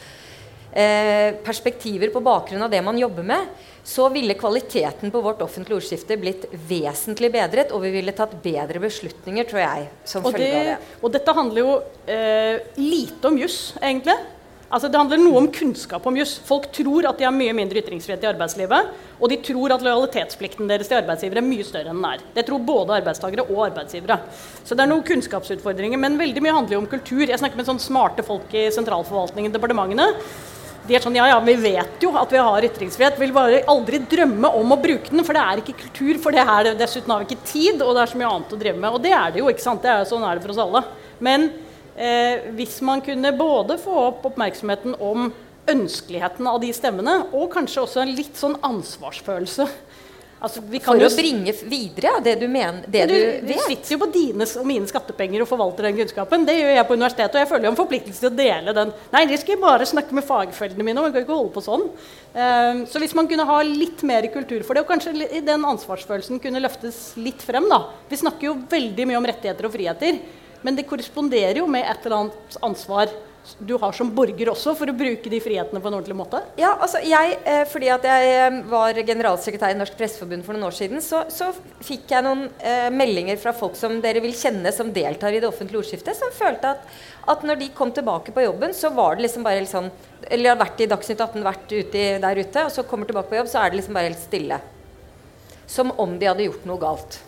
B: eh, perspektiver på bakgrunn av det man jobber med, så ville kvaliteten på vårt offentlige ordskifte blitt vesentlig bedret, og vi ville tatt bedre beslutninger, tror jeg, som
A: Og,
B: følge av
A: det, og dette handler jo eh, lite om juss, egentlig. Altså, det handler noe om kunnskap om juss. Folk tror at de har mye mindre ytringsfrihet i arbeidslivet. Og de tror at lojalitetsplikten deres til arbeidsgivere er mye større enn den er. Det tror både arbeidstakere og arbeidsgivere. Så det er noen kunnskapsutfordringer. Men veldig mye handler jo om kultur. Jeg snakker med sånne smarte folk i sentralforvaltningen, departementene. De er sånn, ja, ja, Vi vet jo at vi har ytringsfrihet, vil bare aldri drømme om å bruke den. For det er ikke kultur, for det er det. dessuten har vi ikke tid, og det er så mye annet å drive med. Og det er det jo, ikke sant? Det er jo sånn er det for oss alle. Men eh, hvis man kunne både få opp oppmerksomheten om ønskeligheten av de stemmene, og kanskje også en litt sånn ansvarsfølelse altså, vi kan
B: For
A: jo
B: å bringe videre det du mener, det
A: du,
B: du,
A: du sitter jo på dine og mine skattepenger og forvalter den kunnskapen. Det gjør jeg på universitetet, og jeg føler jo en forpliktelse til å dele den. Nei, det skal jeg bare snakke med fagfellene mine om. Jeg kan ikke holde på sånn. Um, så hvis man kunne ha litt mer kultur for det, og kanskje den ansvarsfølelsen kunne løftes litt frem, da. Vi snakker jo veldig mye om rettigheter og friheter, men det korresponderer jo med et eller annet ansvar du har som borger også, for å bruke de frihetene på en ordentlig måte.
B: Ja, altså jeg, eh, Fordi at jeg eh, var generalsekretær i Norsk Presseforbund for noen år siden, så, så fikk jeg noen eh, meldinger fra folk som dere vil kjenne som deltar i det offentlige ordskiftet, som følte at, at når de kom tilbake på jobben, så var det liksom bare helt sånn Eller har vært i Dagsnytt 18, vært ute der ute, og så kommer tilbake på jobb, så er det liksom bare helt stille. Som om de hadde gjort noe galt.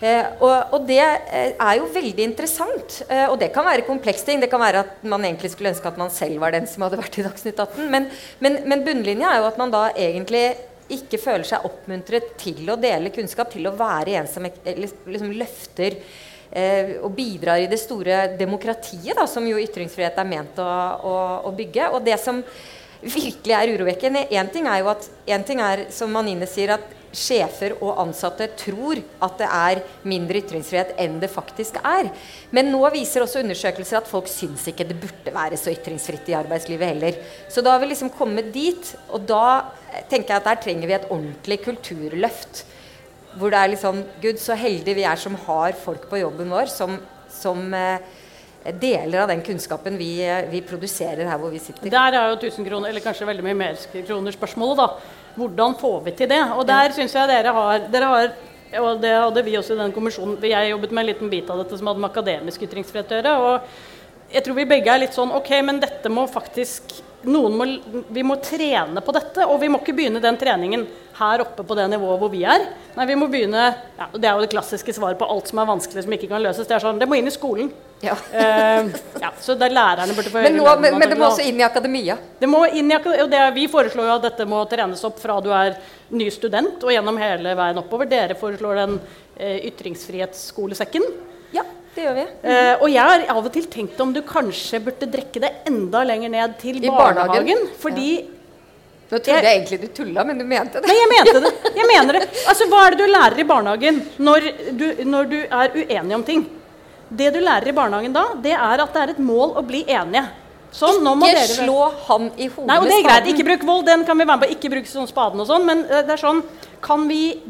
B: Eh, og, og det eh, er jo veldig interessant. Eh, og det kan være komplekse ting. Det kan være at man egentlig skulle ønske at man selv var den som hadde vært i Dagsnytt 18. Men, men, men bunnlinja er jo at man da egentlig ikke føler seg oppmuntret til å dele kunnskap, til å være en som liksom løfter eh, og bidrar i det store demokratiet, da, som jo ytringsfrihet er ment å, å, å bygge. Og det som virkelig er urovekkende Én ting er jo at en ting er, som Manine sier, at sjefer og ansatte tror at det er mindre ytringsfrihet enn det faktisk er. Men nå viser også undersøkelser at folk syns ikke det burde være så ytringsfritt i arbeidslivet heller. Så da har vi liksom kommet dit, og da tenker jeg at der trenger vi et ordentlig kulturløft. Hvor det er liksom Gud, så heldige vi er som har folk på jobben vår som, som eh, deler av den kunnskapen vi, eh, vi produserer her hvor vi sitter.
A: Der er jo 1000 kroner, eller kanskje veldig mye mer kroner spørsmålet, da. Hvordan får vi til det? Og der syns jeg dere har, dere har og det hadde vi også i den kommisjonen. Jeg jobbet med en liten bit av dette som hadde med akademisk ytringsfrihet å gjøre. Og jeg tror vi begge er litt sånn OK, men dette må faktisk må, Vi må trene på dette, og vi må ikke begynne den treningen her oppe på det nivået hvor vi er. Nei, vi må begynne ja, Det er jo det klassiske svaret på alt som er vanskelig som ikke kan løses. Det er sånn, det må inn i skolen.
B: Ja.
A: Uh, ja, så der lærerne burde få
B: Men, nå, men, men det må også inn i akademia.
A: det må inn i, akademia, og det, er- vi foreslår jo at dette må trenes opp fra du er ny student og gjennom hele veien oppover. Dere foreslår den uh, ytringsfrihetsskolesekken.
B: Ja, det gjør vi.
A: Eh, og jeg har av og til tenkt om du kanskje burde drekke det enda lenger ned til
B: I barnehagen.
A: barnehagen. Fordi
B: Nå trodde jeg egentlig du tulla, men du mente det.
A: Nei, jeg mente det. Jeg mener det. Altså, Hva er det du lærer i barnehagen når du, når du er uenig om ting? Det du lærer i barnehagen da, det er at det er et mål å bli enige. Sånn,
B: Ikke slå han i hodet
A: Nei, og det er
B: med spaden.
A: Ikke bruk vold. Den kan vi være med på. Ikke bruke sånn spaden og sånn. Men eh, det er sånn Kan vi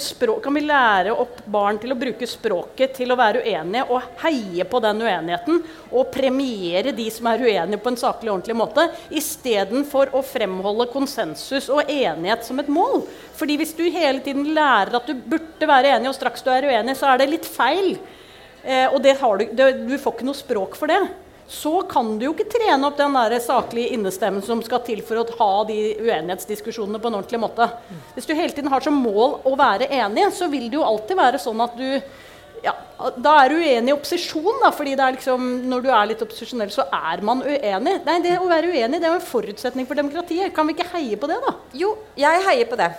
A: språk Kan vi lære opp barn til å bruke språket til å være uenige og heie på den uenigheten og premiere de som er uenige på en saklig og ordentlig måte, istedenfor å fremholde konsensus og enighet som et mål? Fordi hvis du hele tiden lærer at du burde være enig, og straks du er uenig, så er det litt feil. Eh, og det har du, det, du får ikke noe språk for det så kan du jo ikke trene opp den der saklige innestemmen som skal til for å ha de uenighetsdiskusjonene på en ordentlig måte. Hvis du hele tiden har som mål å være enig, så vil det jo alltid være sånn at du ja, Da er du uenig i opposisjon, da, fordi det er liksom, når du er litt opposisjonell, så er man uenig. Nei, det å være uenig det er jo en forutsetning for demokratiet. Kan vi ikke heie på det, da?
B: Jo, jeg heier på det.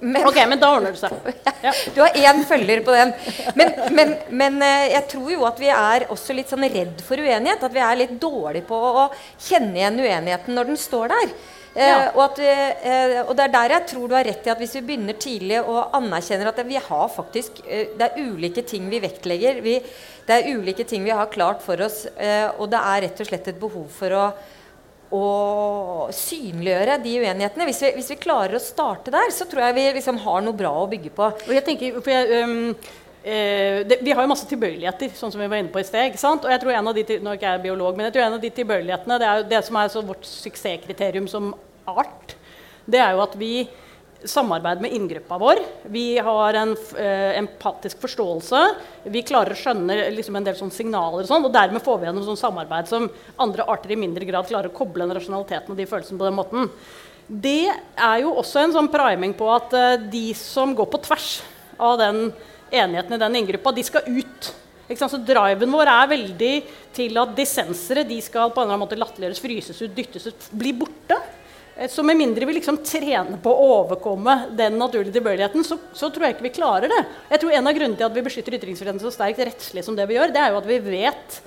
B: Men,
A: Ok, men da ordner det seg. Ja.
B: Du har én følger på den. Men, men, men eh, jeg tror jo at vi er også litt sånn redd for uenighet. At vi er litt dårlige på å kjenne igjen uenigheten når den står der. Eh, og, at, vi, eh, og det er der jeg tror du har rett i at hvis vi begynner tidlig og anerkjenner at vi har faktisk eh, Det er ulike ting vi vektlegger. Vi, det er ulike ting vi har klart for oss. Eh, og det er rett og slett et behov for å å synliggjøre de uenighetene. Hvis vi, hvis vi klarer å starte der, så tror jeg vi liksom har noe bra å bygge på.
A: Og jeg tenker, for jeg, Um eh, det, Vi har jo masse tilbøyeligheter, sånn som vi var inne på i sted. ikke sant? Og jeg tror en av de, Nå er ikke jeg biolog, men jeg tror en av de tilbøyelighetene, det er jo det som er vårt suksesskriterium som art, det er jo at vi samarbeider med inngruppa vår. Vi har en eh, empatisk forståelse. Vi klarer å skjønne liksom, en del signaler, og sånt, og dermed får vi gjennom sånn samarbeid som andre arter i mindre grad klarer å koble den rasjonaliteten og de følelsene på den måten. Det er jo også en sånn priming på at eh, de som går på tvers av den enigheten i den inngruppa, de skal ut. Så Driven vår er veldig til at dissensere de skal på en eller annen måte latterliggjøres, fryses ut, dyttes ut, bli borte. Eh, Så med mindre vi liksom trener på å overkomme den naturlige tilbøyeligheten, så, så tror jeg ikke vi klarer det. Jeg tror En av grunnene til at vi beskytter ytringsfriheten så sterkt rettslig som det vi gjør, det er jo at vi vet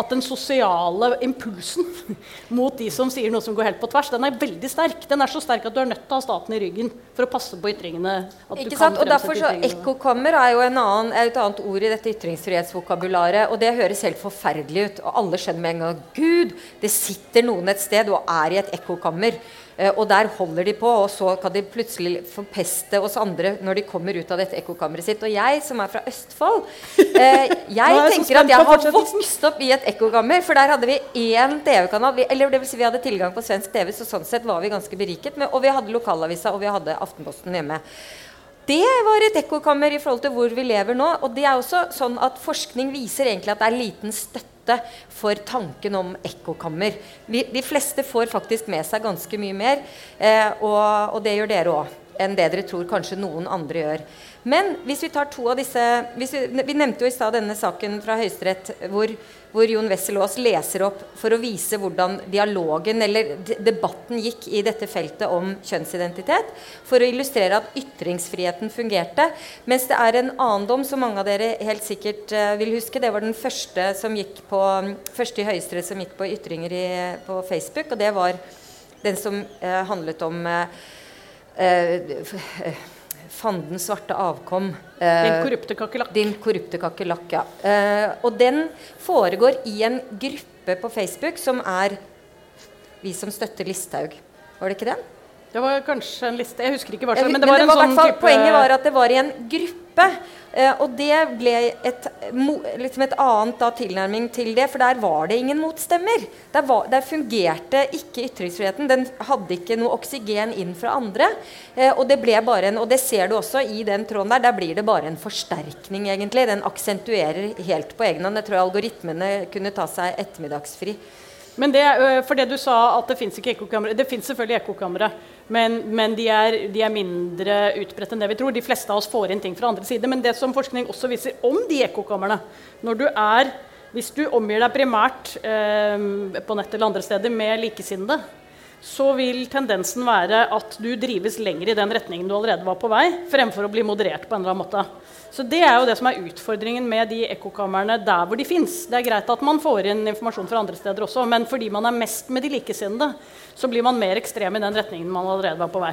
A: at den sosiale impulsen mot de som sier noe som går helt på tvers, den er veldig sterk. Den er så sterk at du er nødt til å ha staten i ryggen for å passe på ytringene. at du
B: Ikke sant? Og derfor så. Ekkokammer er jo en annen, er et annet ord i dette ytringsfrihetsvokabularet. Og det høres helt forferdelig ut. Og alle skjønner med en gang Gud, det sitter noen et sted og er i et ekkokammer. Eh, og der holder de på, og så kan de plutselig forpeste oss andre når de kommer ut av dette ekkokammeret sitt. Og jeg som er fra Østfold, eh, jeg
A: er
B: tenker at jeg har vokst opp i et ekkokammer. For der hadde vi én TV-kanal. Eller det vil si vi hadde tilgang på svensk TV, så sånn sett var vi ganske beriket. Med, og vi hadde lokalavisa, og vi hadde Aftenposten hjemme. Det var et ekkokammer i forhold til hvor vi lever nå. Og det er også sånn at forskning viser egentlig at det er liten støtte for tanken om ekkokammer. De fleste får faktisk med seg ganske mye mer, eh, og, og det gjør dere òg. Enn det dere tror kanskje noen andre gjør. Men hvis vi tar to av disse vi, vi nevnte jo i stad denne saken fra Høyesterett hvor, hvor Jon Wessel Aas leser opp for å vise hvordan dialogen eller debatten gikk i dette feltet om kjønnsidentitet. For å illustrere at ytringsfriheten fungerte. Mens det er en annen dom som mange av dere helt sikkert eh, vil huske. Det var den første, som gikk på, første i Høyesterett som gikk på ytringer i, på Facebook. Og det var den som eh, handlet om eh, eh, f- eh, Fandens svarte avkom. eh,
A: Din korrupte kakerlakk.
B: din korrupte kakerlakk, ja. Eh, og den foregår i en gruppe på Facebook som er Vi som støtter Listhaug. Var det ikke den?
A: Det var kanskje en liste Jeg husker ikke hva slags, men det var, men
B: det var
A: en
B: sånn
A: type
B: Poenget var at det var i en gruppe. eh, og det ble et, liksom et annet da, tilnærming til det, for der var det ingen motstemmer. Der, var, der fungerte ikke ytringsfriheten. Den hadde ikke noe oksygen inn fra andre. Eh, og det ble bare en, og det ser du også i den tråden der. Der blir det bare en forsterkning, egentlig. Den aksentuerer helt på egen hånd. Jeg tror algoritmene kunne ta seg ettermiddagsfri.
A: Men det, for det du sa at det fins ikke ekkokamre Det fins selvfølgelig ekkokamre, men, men de, er, de er mindre utbredt enn det vi tror. De fleste av oss får inn ting fra andre side. Men det som forskning også viser om de ekkokamrene Når du er Hvis du omgir deg primært eh, på nett eller andre steder med likesinnede, så vil tendensen være at du drives lenger i den retningen du allerede var på vei, fremfor å bli moderert på en eller annen måte. Så Det er jo det som er utfordringen med de ekkokamrene der hvor de fins. Det er greit at man får inn informasjon fra andre steder også, men fordi man er mest med de likesinnede, så blir man mer ekstrem i den retningen man allerede var på vei.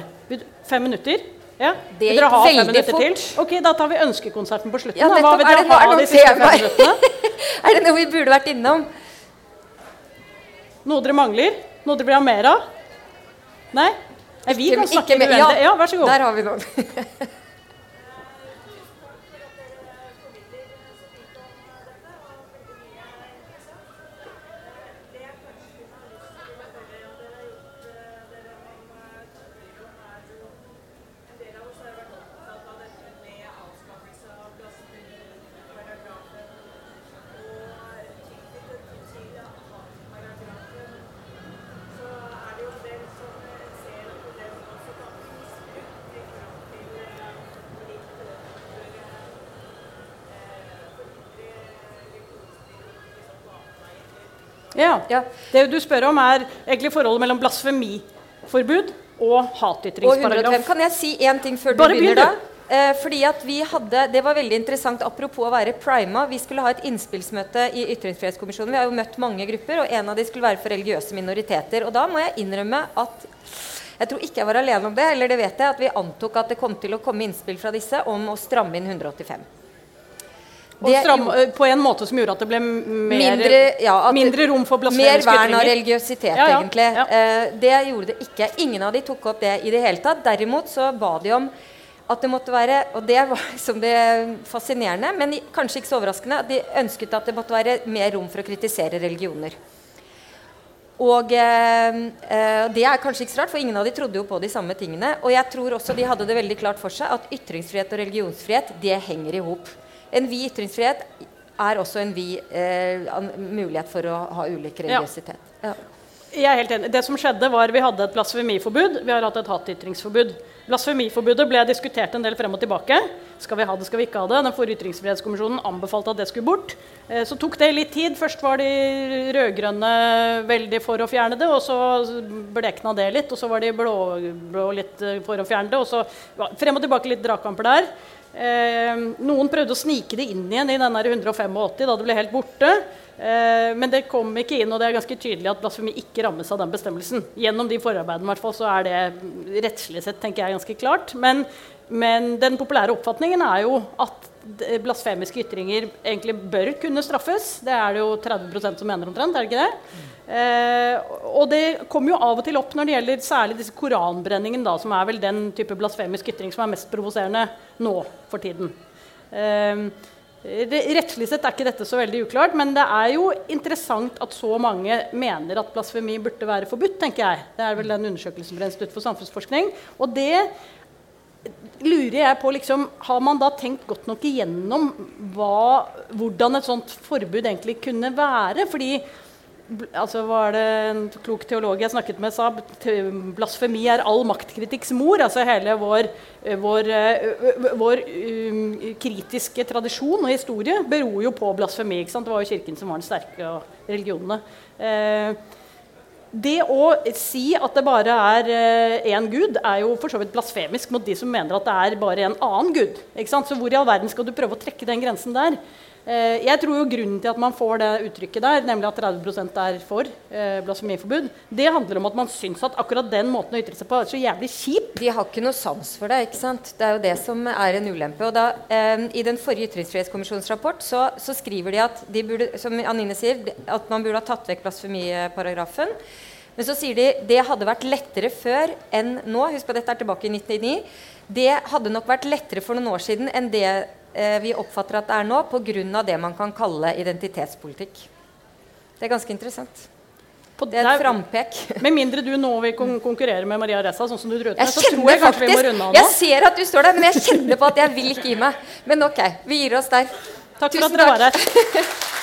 A: Fem minutter? Ja.
B: Det gikk veldig fort.
A: til? Ok, Da tar vi ønskekonserten på slutten.
B: Ja.
A: Hva vil
B: Er
A: dere
B: er
A: ha de siste fem minuttene?
B: Er det noe vi burde vært innom?
A: Noe dere mangler? Noe dere vil ha mer av? Nei? Vi kan snakke
B: mer-
A: uendelig. Ja, vær så god.
B: Der har vi noen.
A: Ja.
B: Ja.
A: Det du spør om, er egentlig forholdet mellom blasfemiforbud og
B: Og 105.
A: hatytringsparagraf.
B: Kan jeg si én ting før du
A: Bare
B: begynner,
A: begynner,
B: da? Eh, fordi at vi hadde, Det var veldig interessant apropos å være prima. Vi skulle ha et innspillsmøte i Ytringsfrihetskommisjonen. Vi har jo møtt mange grupper, og en av de skulle være for religiøse minoriteter. Og da må jeg innrømme at jeg tror ikke jeg var alene om det, eller det vet jeg, at vi antok at det kom til å komme innspill fra disse om å stramme inn 185.
A: Og stram, på en måte som gjorde at det ble mer,
B: mindre, ja,
A: mindre rom for
B: Mer
A: blasfemiske
B: vern av religiøsitet,
A: Ja, ja,
B: egentlig. Eh, det gjorde det ikke. Ingen av de tok opp det i det hele tatt. Derimot så ba de om at det måtte være Og det var liksom det fascinerende, men kanskje ikke så overraskende. at De ønsket at det måtte være mer rom for å kritisere religioner. Og eh, eh, det er kanskje ikke så rart, for ingen av de trodde jo på de samme tingene. Og jeg tror også de hadde det veldig klart for seg at ytringsfrihet og religionsfrihet det henger i hop. En vid ytringsfrihet er også en vid eh, mulighet for å ha ulik religiøsitet. Ja.
A: Jeg er helt enig. Det som skjedde var Vi hadde et blasfemiforbud. Vi har hatt et hatytringsforbud. Blasfemiforbudet ble diskutert en del frem og tilbake. Skal vi ha det, skal vi ikke ha det? Den forrige ytringsfrihetskommisjonen anbefalte at det skulle bort. Eh, Så tok det litt tid. Først var de rød-grønne veldig for å fjerne det, og så blekna det litt. Og så var de blå-blå litt eh, for å fjerne det. Og så frem og tilbake litt dragkamper der. Eh, noen prøvde å snike det inn igjen i den 185 da det ble helt borte. Eh, men det kom ikke inn, og det er ganske tydelig at blasfemi ikke rammes av den bestemmelsen. Gjennom de forarbeidene hvert fall, så er det mm, rettslig sett tenker jeg, ganske klart. Men, men den populære oppfatningen er jo at blasfemiske ytringer egentlig bør kunne straffes. Det er det jo 30% som mener omtrent, er det ikke det? Eh, og det kommer jo av og til opp når det gjelder særlig disse koranbrenningene, da, som er vel den type blasfemisk ytring som er mest provoserende nå for tiden. Eh, re- Rettslig sett er ikke dette så veldig uklart, men det er jo interessant at så mange mener at blasfemi burde være forbudt, tenker jeg. Det er vel den undersøkelsen fra Institutt for samfunnsforskning. Og det lurer jeg på liksom, Har man da tenkt godt nok igjennom hva, hvordan et sånt forbud egentlig kunne være? Fordi altså var det en klok teolog jeg snakket med, sa blasfemi er all maktkritikks mor. altså Hele vår, eh, vår, eh, vår um, kritiske tradisjon og historie beror jo på blasfemi. ikke sant? Det var jo Kirken som var den sterke, og religionene. Eh, det å si at det bare er én gud, er jo for så vidt blasfemisk mot de som mener at det er bare en annen gud. Ikke sant? Så hvor i all verden skal du prøve å trekke den grensen der? Eh, jeg tror jo Grunnen til at man får det uttrykket der, nemlig at 30 er for eh, blasfemiforbud, det handler om at man syns at akkurat den måten å ytre seg på er så jævlig kjip.
B: De har ikke noe sans for det. ikke sant? Det er jo det som er en ulempe. Og da, eh, I den forrige ytringsfrihetskommisjonens rapport så, så skriver de at de burde, som Anine sier, at man burde ha tatt vekk blasfemiparagrafen. Men så sier de det hadde vært lettere før enn nå. Husk på dette er tilbake i 1999. Det hadde nok vært lettere for noen år siden enn det vi oppfatter at det er nå, pga. det man kan kalle identitetspolitikk. Det er ganske interessant.
A: På,
B: Det er et frampek.
A: med mindre du nå vil kon konkurrere med Maria Ressa, sånn som du
B: Jeg
A: så tror jeg kanskje vi må runde av nå.
B: Jeg ser at du står der, men jeg kjenner på at jeg vil ikke gi meg. Men ok, vi gir oss der.
A: Takk for
B: Tusen
A: at dere var her.